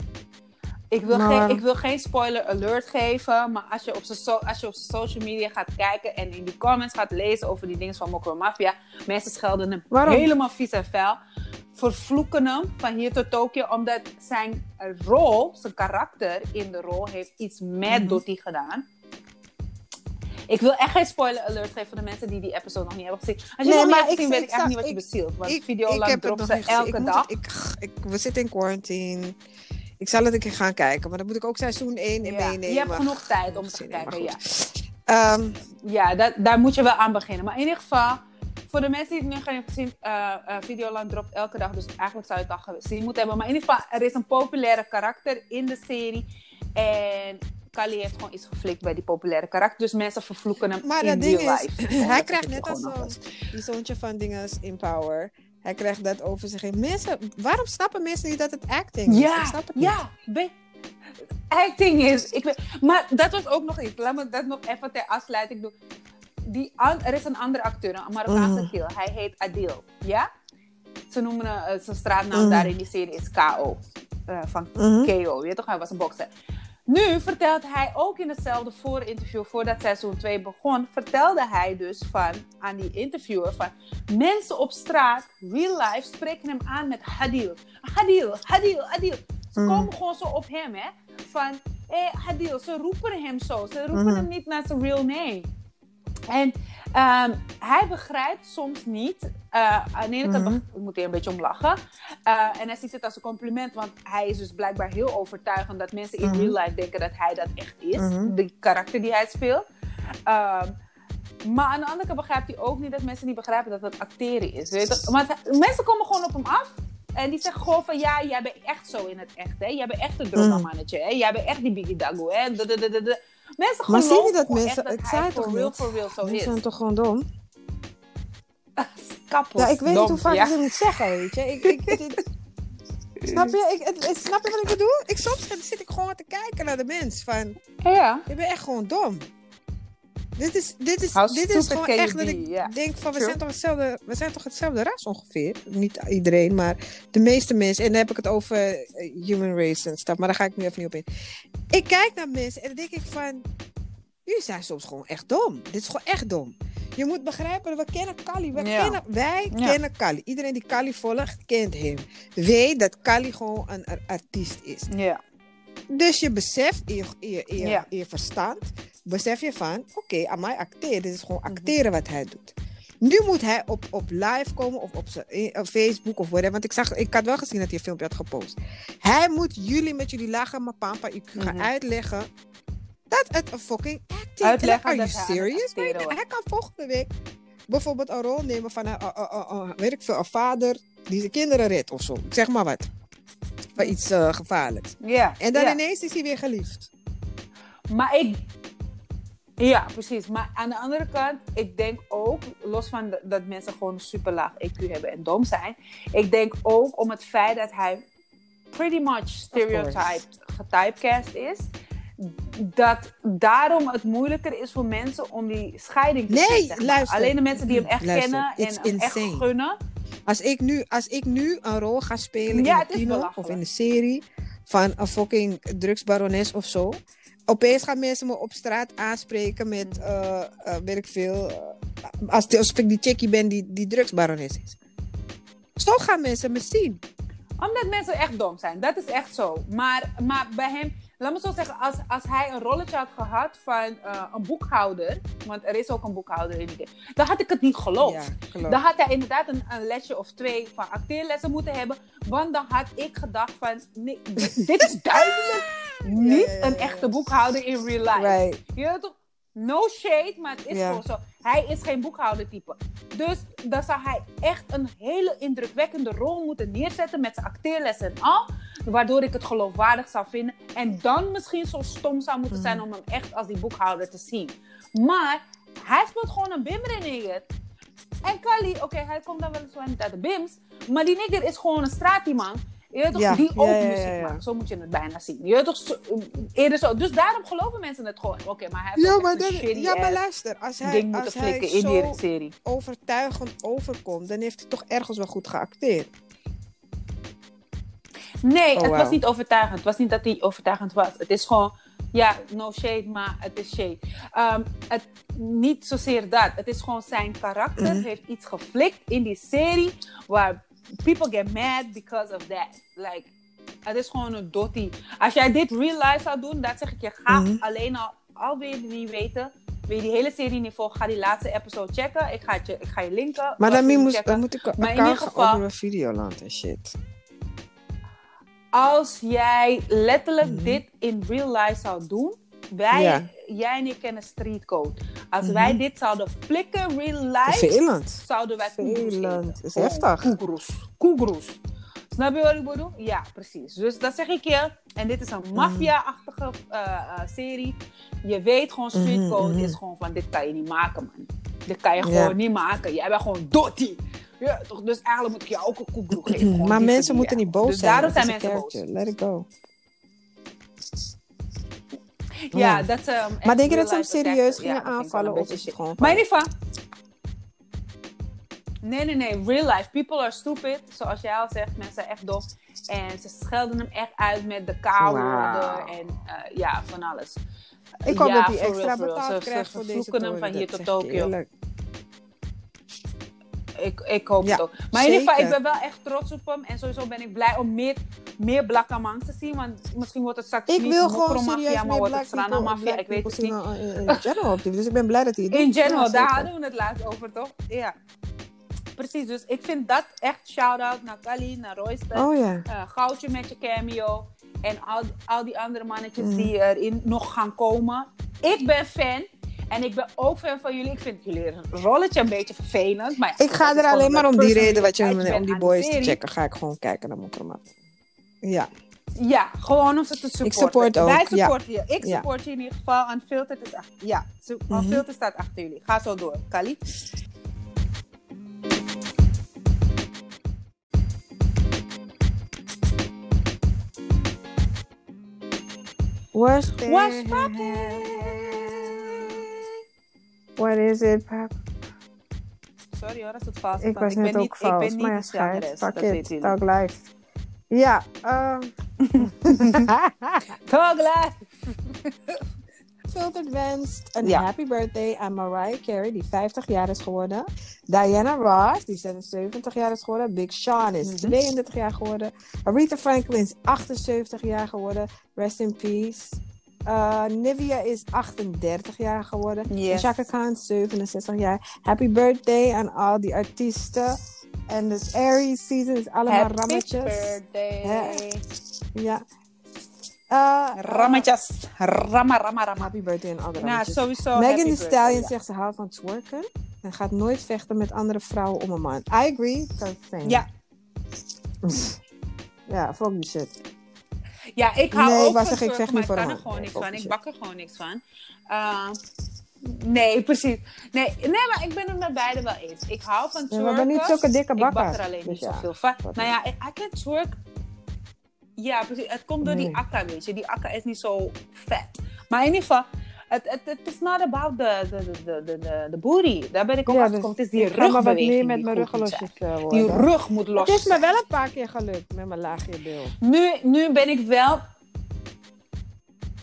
Ik wil, Maar- geen, ik wil geen spoiler alert geven, maar als je, op zijn so als je op zijn social media gaat kijken en in die comments gaat lezen over die dingen van Mokro Mafia, mensen schelden hem Waarom? helemaal vies en vuil. Vervloeken hem van hier tot Tokio, omdat zijn rol, zijn karakter in de rol, heeft iets met Mhm. Dottie gedaan. Ik wil echt geen spoiler alert geven voor de mensen die die episode nog niet hebben gezien. Als je Nee, nog niet hebt gezien, weet ik echt niet wat je bezielt. Want ik, video ik lang heb het dropt nog ze elke ik dag. het- ik, ik, we zitten in quarantine. Ik zal het een keer gaan kijken. Maar dan moet ik ook seizoen 1 in Ja, meenemen. je hebt genoeg tijd om te kijken, ja. Ehm, Ja, dat, daar moet je wel aan beginnen. Maar in ieder geval, voor de mensen die het nu gaan hebben gezien, eh eh, Videoland dropt elke dag. Dus eigenlijk zou je het al gezien moeten hebben. Maar in ieder geval, er is een populaire karakter in de serie. En Kali heeft gewoon iets geflikt bij die populaire karakter. Dus mensen vervloeken hem maar in dat ding real is, life. Hij krijgt net als alvast. die zoontje van dinges in Power. Hij krijgt dat over zich heen. Mensen, waarom snappen mensen niet dat het acting is? Ik Ja, snap het niet. ja. Acting is... Ik weet, maar dat was ook nog iets. Laat me dat nog even ter afsluiting doen. Die, er is een andere acteur, een Marokkaanse kill. Hij heet Adil. Ja? Ze noemen uh, zijn straatnaam Mhm. daar in die serie is KO. eh, van Mhm. KO, je weet toch, hij was een bokser. Nu vertelt hij ook in hetzelfde voorinterview, voordat seizoen 2 begon, vertelde hij dus van, aan die interviewer van, mensen op straat, real life, spreken hem aan met Hadil. Hadil, Hadil, Hadil. Ze Mm. komen gewoon zo op hem, hè. Van, hé Hadil, ze roepen hem zo. Ze roepen Mhm. hem niet naar zijn real name. En ehm, hij begrijpt soms niet. eh, aan de ene kant Mhm. moet hij een beetje om lachen. Eh, en hij ziet het als een compliment, want hij is dus blijkbaar heel overtuigend dat mensen in Mhm. real life denken dat hij dat echt is. Mhm. De karakter die hij speelt. Ehm, maar aan de andere kant begrijpt hij ook niet dat mensen niet begrijpen dat het acteren is. Weet je mensen komen gewoon op hem af. En die zeggen gewoon van ja, jij bent echt zo in het echt. Hè? Jij bent echt een drogmannetje. Hè? Jij bent echt die Biggie Dago. Hè? Mensen Maar zie je dat mensen- echt ik dat zei het toch real, niet? for real zo Mensen is. zijn toch gewoon dom? Kapot Ja, ik weet dom, niet hoe vaak ja. ik dit moet zeggen, weet je. Ik, ik, snap je? Ik, het- snap je wat ik bedoel? Ik, soms zit ik gewoon te kijken naar de mens van... Ja. Je bent echt gewoon dom. Dit is, dit is, How dit is gewoon echt dat ik denk van, we zijn, toch hetzelfde, we zijn toch hetzelfde ras ongeveer? Niet iedereen, maar de meeste mensen. En dan heb ik het over eh, human race en stuff, maar daar ga ik nu even niet op in. Ik kijk naar mensen en dan denk ik van, jullie zijn soms gewoon echt dom. Dit is gewoon echt dom. Je moet begrijpen, we kennen Kali. We Ja. kennen, wij Ja. kennen Kali. Iedereen die Kali volgt, kent hem. Weet dat Kali gewoon een ar- artiest is. Ja. Dus je beseft in je, in je, in je, in je verstand, besef je van, oké, aan mij acteren. Dit is gewoon Mhm. acteren wat hij doet. Nu moet hij op, op live komen of op, zijn, in- op Facebook of whatever. Want ik, zag, ik had wel gezien dat hij een filmpje had gepost. Hij moet jullie met jullie lachen, maar pampa, ik ga Mhm. uitleggen dat het een fucking acting Uitleggen Are you hij serious? wordt. hij kan volgende week bijvoorbeeld een rol nemen van een, uh, uh, weet ik veel, een vader die zijn kinderen redt of zo. Ik zeg maar wat. Van iets eh, gevaarlijks. Ja. En dan ineens is hij weer geliefd. Maar ik. Ja, precies. Maar aan de andere kant, ik denk ook, los van de- dat mensen gewoon een super laag EQ hebben en dom zijn, ik denk ook om het feit dat hij pretty much stereotyped, getypecast is, dat daarom het moeilijker is voor mensen om die scheiding te Nee, maar. luister. Alleen de mensen die hem echt Luister, kennen en hem echt gunnen. Als ik nu, als ik nu een rol ga spelen Ja, in de kino belachelijk. of in een serie van een fucking drugsbarones of zo. Opeens gaan mensen me op straat aanspreken met, eh eh, weet ik veel, eh, als, als ik die chickie ben die, die drugsbarones is. Zo gaan mensen me zien. Omdat mensen echt dom zijn. Dat is echt zo. Maar, maar bij hem, laat me zo zeggen, als, als hij een rolletje had gehad van een boekhouder, want er is ook een boekhouder in die dan had ik het niet geloofd. Ja. Dan had hij inderdaad een, een lesje of twee van acteerlessen moeten hebben. Want dan had ik gedacht van, nee, dit is duidelijk niet een echte boekhouder in real life. Right. Je toch? No shade, maar het is gewoon zo. Hij is geen boekhoudertype. Dus dan zou hij echt een hele indrukwekkende rol moeten neerzetten met zijn acteerlessen en al. Waardoor ik het geloofwaardig zou vinden. En dan misschien zo stom zou moeten zijn om hem echt als die boekhouder te zien. Maar hij speelt gewoon een bimmer in En Kali, oké, hij komt dan wel eens wel niet uit de bims. Maar die nigger is gewoon een straatieman. Je weet toch, Ja, die ook ja, muziek maakt. Zo moet je het bijna zien. Je weet toch, eerder zo. Dus daarom geloven mensen het gewoon. Oké, maar hij heeft Ja, maar, dan, ja, maar luister, als hij, als hij in die serie. overtuigend overkomt, dan heeft hij toch ergens wel goed geacteerd. Nee, Oh, het was niet overtuigend. Het was niet dat hij overtuigend was. Het is gewoon, ja, no shade, maar het is shade. Ehm, het, niet zozeer dat. Het is gewoon zijn karakter Mhm. heeft iets geflikt in die serie waar people get mad because of that. Like, het is gewoon een dotty. Als jij dit real life zou doen, dat zeg ik je, ga Mhm. alleen al, al wil je het niet weten, wil je die hele serie niet volgen, ga die laatste episode checken. Ik ga, het je, ik ga je linken. Maar dan moet, checken. dan moet ik Maar in ieder geval- openen Videoland en shit. als jij letterlijk Mhm. dit in real life zou doen, wij, Ja. jij en ik kennen street code. Als Mhm. wij dit zouden flikken real life, zouden wij eten. Is heftig. Koegroes. Koegroes. Snap je wat ik bedoel? Ja, precies. Dus dat zeg ik je. En dit is een Mhm. maffia-achtige eh, eh, serie. Je weet gewoon, street Mhm, code mhm. is gewoon van, dit kan je niet maken, man. Dit kan je Ja. gewoon niet maken. Jij bent gewoon dotty. Ja, toch? Dus eigenlijk moet ik jou ook een koegroe geven. Maar mensen moeten niet boos dus zijn. daarom Het zijn mensen boos. Let it go. Ja, dat ze. hem Maar denk je dat ze hem serieus gingen Ja, aanvallen of is het gewoon Maar in van- ieder geval. Nee, nee, nee. Real life. People are stupid. Zoals jij al zegt, mensen zijn echt dom. En ze schelden hem echt uit met de K-woorden Wauw. en eh, ja, van alles. Ik hoop Ja, dat hij extra real, betaald Ze- krijgt ze voor deze vloeken hem van hier tot Tokio. Ik, ik hoop Ja, het ook. Maar in ieder geval, ik zeker. ben wel echt trots op hem. En sowieso ben ik blij om meer, meer Black Amans te zien. Want misschien wordt het straks Ik niet wil gewoon Mafia, maar wordt het Strana Mafia. Ik weet het niet. zien in, in general. Dus ik ben blij dat hij het doet. In general, Ja, daar hadden we het laatst over, toch? Ja. Precies, dus ik vind dat echt shout-out naar Kali, naar Royster. Oh ja. Eh, goudje met je cameo. En al, al die andere mannetjes Mm. die erin nog gaan komen. Ik ben fan. En ik ben ook fan van jullie. Ik vind jullie rolletje een beetje vervelend. Maar ja, Ik ga er alleen maar om die reden wat je om die boys te checken. Ga ik gewoon kijken naar Mokrama. Ja. Ja, gewoon om ze te supporten. support ook, Wij ja. supporten je. Ik Ja. support je in ieder geval. Unfiltered is achter. Ja, Mhm. Unfiltered staat achter jullie. Ga zo door, Kali. What's What's poppin'? What is it, pap? Sorry hoor, dat is het vals. Ik was ben net niet, ook vals, Ik ben niet maar ja, de schijt. dat it, talk live. Ja, Talk live! Filtered wenst een Ja. happy birthday aan Mariah Carey, die 50 jaar is geworden. Diana Ross, die 76 jaar is geworden. Big Sean is Mhm. 32 jaar geworden. Aretha Franklin is 78 jaar geworden. Rest in peace. Uh, Nivea is 38 jaar geworden. En Yes. Chaka Khan 67 jaar. Happy birthday aan al die artiesten. En dus Aries season is allemaal Happy rammetjes. birthday. Hè? Ja. Uh, Rammetjes. Ramma, ramma, ramma. Happy birthday aan alle Nou, sowieso Megan Thee Stallion ja. zegt ze houdt van twerken. En gaat nooit vechten met andere vrouwen om een man. I agree. Same. Ja. ja, fuck die shit. Ja, ik hou Nee, ook van zeg, ik twerken, vecht maar niet ik kan er gewoon niks van. Ik bak er gewoon niks van. Uh, nee, precies. Nee, nee, maar ik ben het met beide wel eens. Ik hou van Ja, twerken. we hebben niet zulke dikke Ik bakken. bak er alleen Dus niet ja, zoveel van. Nou ja, I I can twerk. Ja, precies. Het komt door die akka, weet je. Die akka is niet zo vet. Maar in ieder geval, het, het, het is not about the, the, the, the, the, the, booty. Daar ben ik ook Ja, dus. Het is die ik ga maar wat meer met mijn ruggelosjes zijn. uh, Die rug moet los Het is me wel een paar keer gelukt met mijn laagje bil. Nu, nu ben ik wel.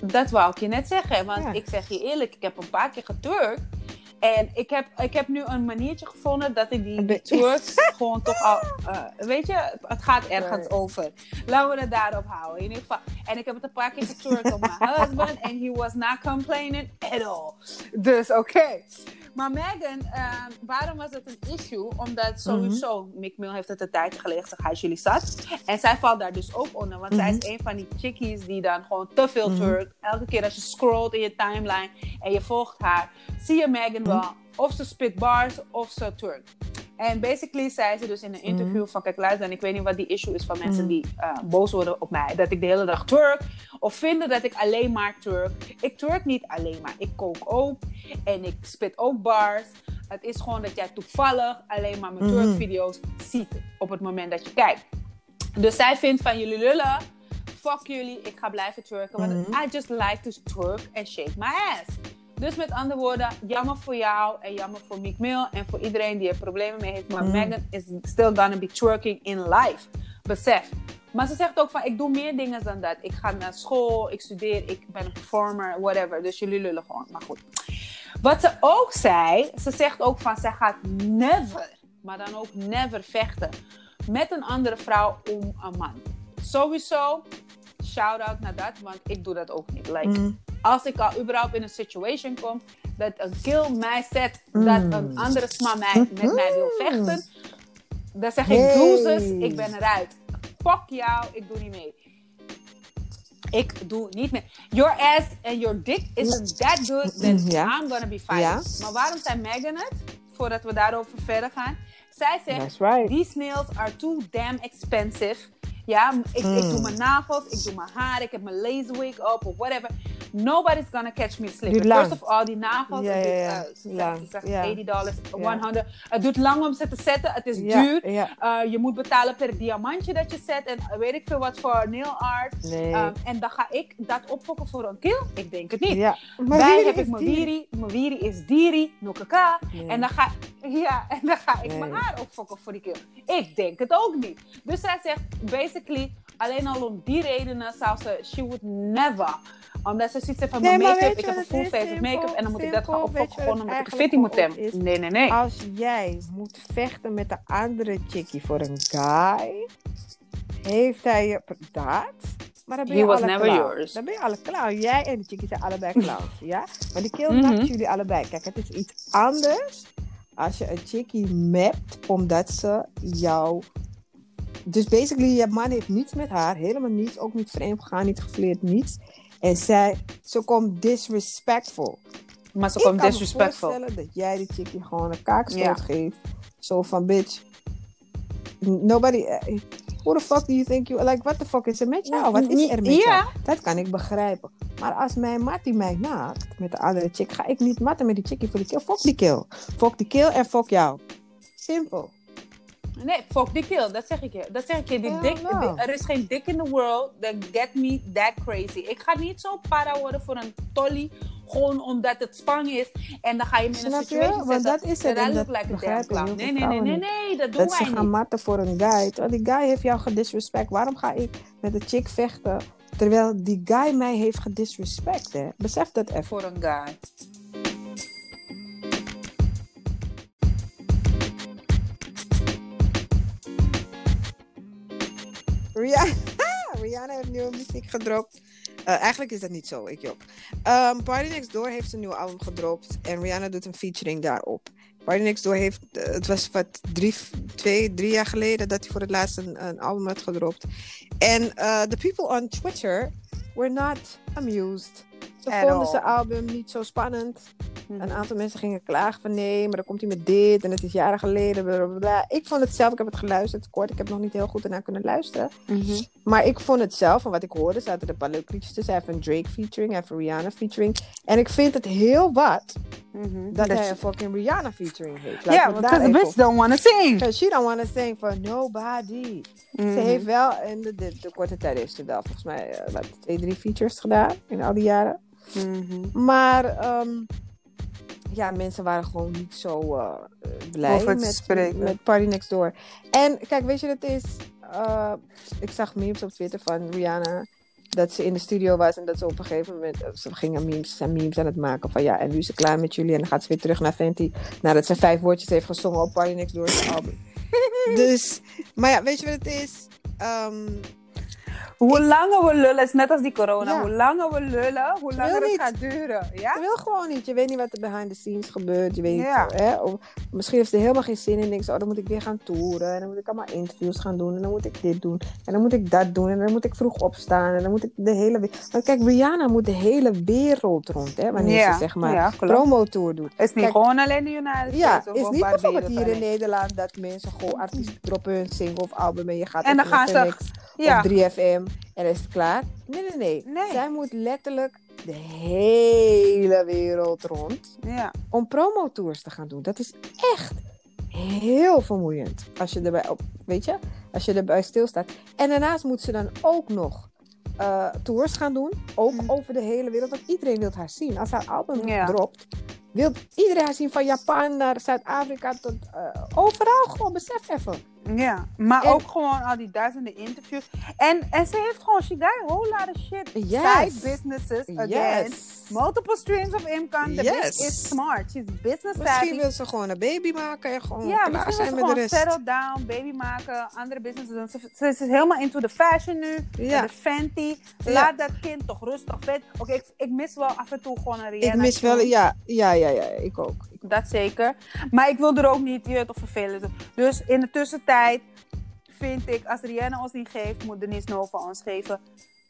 Dat wou ik je net zeggen. Want Ja. ik zeg je eerlijk, ik heb een paar keer geturkt. En ik heb, ik heb nu een maniertje gevonden dat ik die, twerks gewoon toch al... eh, weet je, het gaat ergens over. Laten we het daarop houden. In ieder geval. En ik heb het een paar keer geturkt op mijn husband. En he was not complaining at all. Dus oké. Maar Megan, eh, waarom was het een issue? Omdat sowieso, Mick Mill heeft het een tijdje geleden is jullie zat. En zij valt daar dus ook onder. Want zij is een van die chickies die dan gewoon te veel Mhm. turkt. Elke keer als je scrolt in je timeline en je volgt haar, zie je Megan wel of ze spit bars of ze turkt. En basically zei ze dus in een interview van, kijk luister, en ik weet niet wat die issue is van mensen Mhm. die eh, boos worden op mij. Dat ik de hele dag twerk. Of vinden dat ik alleen maar twerk. Ik twerk niet alleen maar. Ik kook ook. En ik spit ook bars. Het is gewoon dat jij toevallig alleen maar mijn Mhm. twerkvideo's ziet op het moment dat je kijkt. Dus zij vindt van jullie lullen. Fuck jullie, ik ga blijven twerken. Want Mhm. I just like to twerk and shake my ass. Dus met andere woorden, jammer voor jou en jammer voor Meek Mill en voor iedereen die er problemen mee heeft. Maar Mhm. Megan is still gonna be twerking in life. Besef. Maar ze zegt ook van, ik doe meer dingen dan dat. Ik ga naar school, ik studeer, ik ben een performer, whatever. Dus jullie lullen gewoon. Maar goed. Wat ze ook zei, ze zegt ook van, zij gaat never, maar dan ook never vechten met een andere vrouw om een man. Sowieso, shout-out naar dat, want ik doe dat ook niet. Like, Mhm. Als ik al überhaupt in een situation kom dat een kill mij zet, Mm. dat een andere sma mij, met mij wil vechten, dan zeg ik Hey. doezes, ik ben eruit. Fuck jou, ik doe niet mee. Ik doe niet mee. Your ass and your dick isn't that good, then Mm, ja. I'm gonna be. Ja. Maar waarom zei Megan het? Voordat we daarover verder gaan. Zij zegt, right. these nails are too damn expensive. Ja, ik, ik doe mijn nagels, ik doe mijn haar, ik heb mijn laser wig op of whatever. Nobody's gonna catch me slipping. First of all, die nagels. Ja, ja, duurt, ja. eh, ze Lang. zegt- ze zegt Ja. 80 dollars, Ja. 100. Het duurt lang om ze te zetten. Het is duur. Eh, je moet betalen per diamantje dat je zet. En weet ik veel wat voor nail art. Nee. Ehm, en dan ga ik dat opfokken voor een kill? Ik denk het niet. wie heb ik mijn die? wiri. Mijn wiri is diri, nukaka. Nee. En dan ga, ja, en dan ga ik Nee. mijn haar opfokken voor die kill. Ik denk het ook niet. Dus zij zegt, basically, alleen al om die redenen zou ze, she would never. Omdat ze ziet van Nee, mijn make-up, ik heb een full face of make-up. En dan moet ik dat gaan opfokken gewoon omdat ik fitty moet hebben. Nee, nee, nee. Als jij moet vechten met de andere chickie voor een guy, heeft hij je daad. Maar dan ben He je was alle never clown. yours. Dan ben je alle clown. Jij en de chickie zijn allebei clowns, ja? Maar die kill maakt jullie allebei. Kijk, het is iets anders als je een chickie mapt omdat ze jou... Dus basically, je man heeft niets met haar. Helemaal niets. Ook niet vreemd gegaan, niet gefleerd, niets. En zij, ze komt disrespectful. Maar ze Ik komt kan me disrespectful. voorstellen dat jij die chickie gewoon een kaakstoot geeft. Zo van, bitch, nobody... eh, who the fuck do you think you... Like, what the fuck is er met jou? Wat is er met jou? Dat kan ik begrijpen. Maar als mijn mattie mij naakt met de andere chick, ga ik niet matten met die chickie voor die kill. Fuck die kill. Fuck die kill en fuck jou. Simpel. Nee, fuck die kill. Dat zeg ik je. Dat zeg ik je. Die Ja, dik, nou. die- er is geen dik in the world that get me that crazy. Ik ga niet zo para worden voor een tolly. Gewoon omdat het spang is. En dan ga je me in een Want zetten. dat is het. look dat like a damn Nee, nee, nee, nee, nee. Dat doen Dat ze wij gaan niet. matten voor een guy. Terwijl die guy heeft jou gedisrespect. Waarom ga ik met een chick vechten? Terwijl die guy mij heeft gedisrespect. Hè? Besef dat even. Voor een guy. Rihanna, Rihanna heeft nieuwe muziek gedropt. Eh, eigenlijk is dat niet zo, ik jok. Ehm, Party Next Door heeft een nieuwe album gedropt. En Rihanna doet een featuring daarop. Party Next Door heeft, eh, het was wat drie, twee, drie jaar geleden dat hij voor het laatst een, een album had gedropt. En eh, the people on Twitter were not amused. Ze vonden zijn album niet zo spannend. Een aantal mensen gingen klagen van nee, maar dan komt hij met dit en het is jaren geleden. Ik vond het zelf, ik heb het geluisterd kort, ik heb nog niet heel goed ernaar kunnen luisteren. Mhm. Maar ik vond het zelf, van wat ik hoorde, zaten er een paar leuke liedjes tussen. Hij heeft een Drake featuring, hij heeft een Rihanna featuring. En ik vind het heel wat Mhm. dat Dat hij een fucking Rihanna featuring heeft. Ja, het because bitch don't wanna sing. Because she don't want to sing for nobody. Ze Mhm. heeft wel, in de, de, de korte tijd heeft ze wel volgens mij wat, twee, drie features gedaan in al die jaren. Maar ehm, ja, mensen waren gewoon niet zo eh, blij met, spreken. met Party Next Door. En kijk, weet je wat het is? Eh, ik zag memes op Twitter van Rihanna. Dat ze in de studio was en dat ze op een gegeven moment... eh, Ze gingen memes, zijn memes aan het maken van ja, en nu is ze klaar met jullie. En dan gaat ze weer terug naar Fenty. Nadat ze vijf woordjes heeft gezongen op Party Next album. dus, maar ja, weet je wat het is? Ehm, Hoe langer we lullen, is net als die corona. Ja. Hoe langer we lullen, hoe langer het gaat duren. Ja? Je wil gewoon niet. Je weet niet wat er behind the scenes gebeurt. Je weet Ja. niet, hè? Of misschien heeft ze er helemaal geen zin in. Denkt ze, oh, dan moet ik weer gaan toeren. En dan moet ik allemaal interviews gaan doen. En dan moet ik dit doen. En dan moet ik dat doen. En dan moet ik vroeg opstaan. En dan moet ik de hele... Want kijk, Rihanna moet de hele wereld rond, hè? Wanneer Ja. ze, zeg maar, Ja, promotour doet. Het is niet Kijk, gewoon alleen de United Ja, States. of is niet bijvoorbeeld hier in Nederland dat mensen gewoon artiesten droppen hun single of album en je gaat En dan gaan ze- Ja. of 3FM en is het klaar. Nee, nee, nee, Nee. Zij moet letterlijk de hele wereld rond ja. om promotours te gaan doen. Dat is echt heel vermoeiend. Als je erbij, op, weet je, als je erbij stilstaat. En daarnaast moet ze dan ook nog eh, tours gaan doen. Ook Mm. over de hele wereld. Want iedereen wil haar zien. Als haar album Ja. dropt, wil iedereen haar zien. Van Japan naar Zuid-Afrika tot eh, overal. Gewoon besef even. Ja, maar En- ook gewoon al die duizenden interviews. En, en ze heeft gewoon, she got a whole lot of shit. Yes. Side businesses, again. Yes. Multiple streams of income. The Yes. bitch is smart. She's business Misschien savvy. wil ze gewoon een baby maken en gewoon Ja, klaar misschien zijn wil met ze de gewoon rest. settle down, baby maken, andere businesses doen. Ze, ze is helemaal into the fashion nu, Ja. de Fenty. Ja. Laat dat kind toch rustig vet. Oké, ik, ik mis wel af en toe gewoon een Rihanna. Ik mis wel, ja, ja, ja, ja, ik ook. Dat zeker. Maar ik wil er ook niet je of vervelen. Dus in de tussentijd vind ik, als Rihanna ons niet geeft, moet Denise Nova ons geven.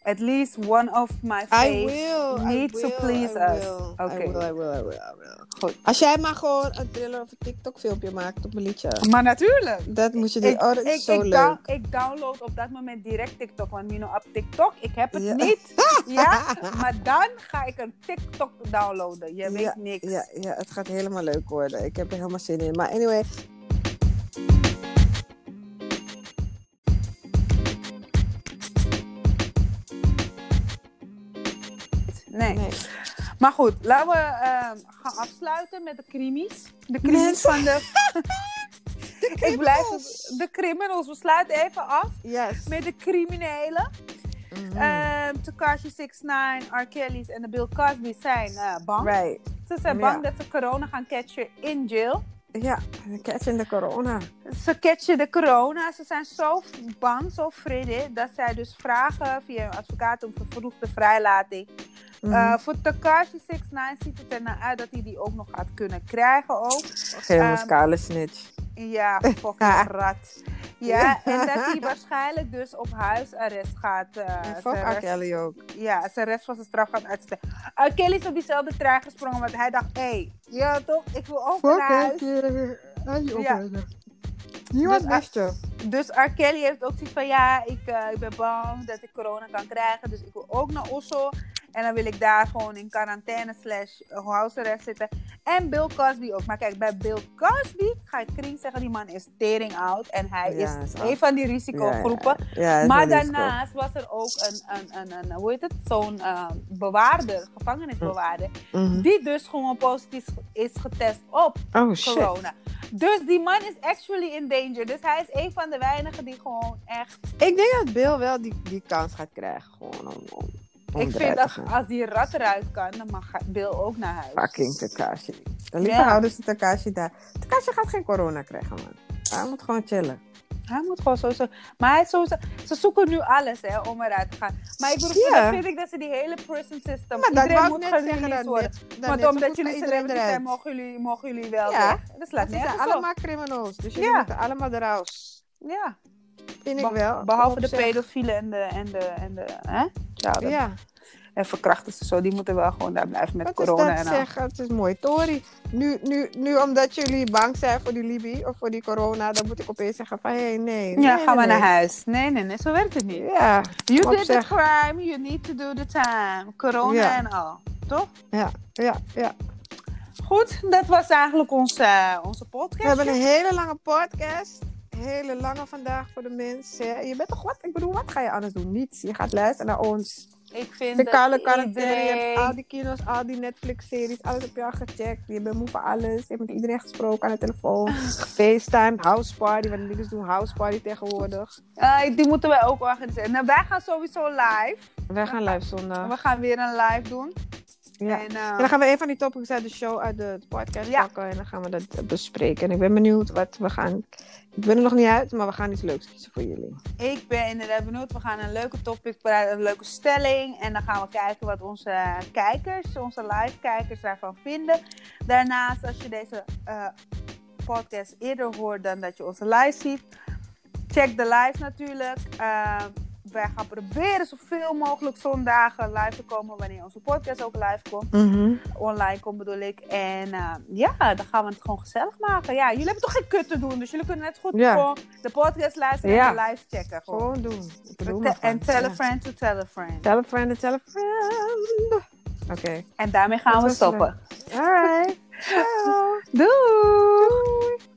At least one of my I face will. needs I to please I us. Oké. I will, I will, I will, I will. Goed. Als jij maar gewoon een thriller of een TikTok filmpje maakt op een liedje. Maar natuurlijk. Dat moet je doen. Ik, oh, dat is ik, zo ik, leuk. down- ik download op dat moment direct TikTok. Want Mino, op TikTok, ik heb het Ja. niet. ja, maar dan ga ik een TikTok downloaden. Je weet ja, niks. Ja, ja, het gaat helemaal leuk worden. Ik heb er helemaal zin in. Maar anyway, Nee. nee. Maar goed, laten we ehm, gaan afsluiten met de krimis. De krimis van de... ik blijf criminals. de criminals. We sluiten even af Yes. met de criminelen. Mhm. Ehm Tekashi 69, R. Kelly's en de Bill Cosby zijn eh, bang. right. Ze zijn bang dat ze corona gaan catchen in jail. Ja, een catch in de corona. Ze catchen de corona. Ze zijn zo bang, zo vrede, dat zij dus vragen via een advocaat om vervroegde vrijlating. Mhm. Eh, voor Takashi 69 ziet het er naar uit dat hij die ook nog gaat kunnen krijgen ook. Geen muscale snitch. Ja, fucking rat. Ja, en dat hij waarschijnlijk dus op huisarrest gaat. zijn fuck Kelly ook. Ja, zijn rest van zijn straf gaat uitstellen. R. Kelly is op diezelfde trein gesprongen, want hij dacht, hé, hey, ja toch, ik wil ook naar huis. Ja. Niemand Dus, wist je. Dus R. Kelly heeft ook zoiets van, ja, ik, eh, ik ben bang dat ik corona kan krijgen, dus ik wil ook naar Oslo. En dan wil ik daar gewoon in quarantaine slash huisarrest zitten. En Bill Cosby ook. Maar kijk, bij Bill Cosby ga ik kring zeggen, die man is tering oud. En hij Ja, is is een van die risicogroepen. Ja, ja, ja, Maar daarnaast was er ook een, een, een, een hoe heet het, zo'n eh, bewaarder, gevangenisbewaarder, cool. Mhm. die dus gewoon positief is getest op Oh corona. Dus die man is actually in danger. Dus hij is een van de weinigen die gewoon echt... Ik denk dat Bill wel die, die kans gaat krijgen. Gewoon om ik vind te als, die rat eruit kan, dan mag Bill ook naar huis. Fucking Takashi. Dan liever Ja. houden ze Takashi daar. Takashi gaat geen corona krijgen, man. Hij moet gewoon chillen. Hij moet gewoon sowieso... Maar hij is sowieso... Ze zoeken nu alles hè, om eruit te gaan. Maar ik bedoel, vind ik dat ze die hele prison system... Maar dat iedereen ik moet gereleased worden. net, dan Want net zo omdat jullie celebrities zijn, mogen jullie, mogen jullie wel Ja. weg. Dat slaat ze zijn allemaal criminals. Dus jullie Ja. moeten allemaal eruit. Ja. Vind ik wel. Behalve de pedofielen en de, en de, en de hè? Ja. En verkrachters en zo, die moeten wel gewoon daar blijven met Wat corona is en dat al. zeggen? Het is mooi. Tori, nu, nu, nu omdat jullie bang zijn voor die Libi of voor die corona, dan moet ik opeens zeggen van hé, hey, nee. Ja, nee, ga maar nee, naar huis. Nee, nee, nee, zo werkt het niet. Ja, You did the crime, you need to do the time. Corona Ja. en al. Toch? ja, ja, ja. Goed, dat was eigenlijk onze, eh, onze podcast. We hebben een hele lange podcast. Hele lange vandaag voor de mensen. Je bent toch wat? Ik bedoel, wat ga je anders doen? Niets. Je gaat luisteren naar ons. Ik vind De kale quarantaine. Je hebt al die kino's, al die Netflix-series. Alles heb je al gecheckt. Je bent moe van alles. Je hebt met iedereen gesproken aan de telefoon. Gefacetimed. House party. Want niggas doen house party tegenwoordig. Eh, die moeten wij ook organiseren. Nou, wij gaan sowieso live. Wij gaan live zondag. We gaan weer een live doen. Ja. En, eh, En dan gaan we een van die topics uit de show, uit de podcast Ja. pakken. En dan gaan we dat bespreken. En ik ben benieuwd wat we gaan... Ik ben er nog niet uit, maar we gaan iets leuks kiezen voor jullie. Ik ben inderdaad benieuwd. We gaan een leuke topic bereiden, een leuke stelling. En dan gaan we kijken wat onze kijkers, onze live kijkers daarvan vinden. Daarnaast, als je deze eh, podcast eerder hoort dan dat je onze live ziet, check de live natuurlijk. Eh, wij gaan proberen zoveel mogelijk zondagen live te komen. Wanneer onze podcast ook live komt. Mhm. Online komt bedoel ik. En eh, ja, dan gaan we het gewoon gezellig maken. Ja, jullie hebben toch geen kut te doen. Dus jullie kunnen net goed de podcast luisteren en live checken. Gewoon, doen. en tell a friend to tell a friend. Tell a friend to tell a friend. Oké. En daarmee gaan we stoppen. Alright. Doei. Doei.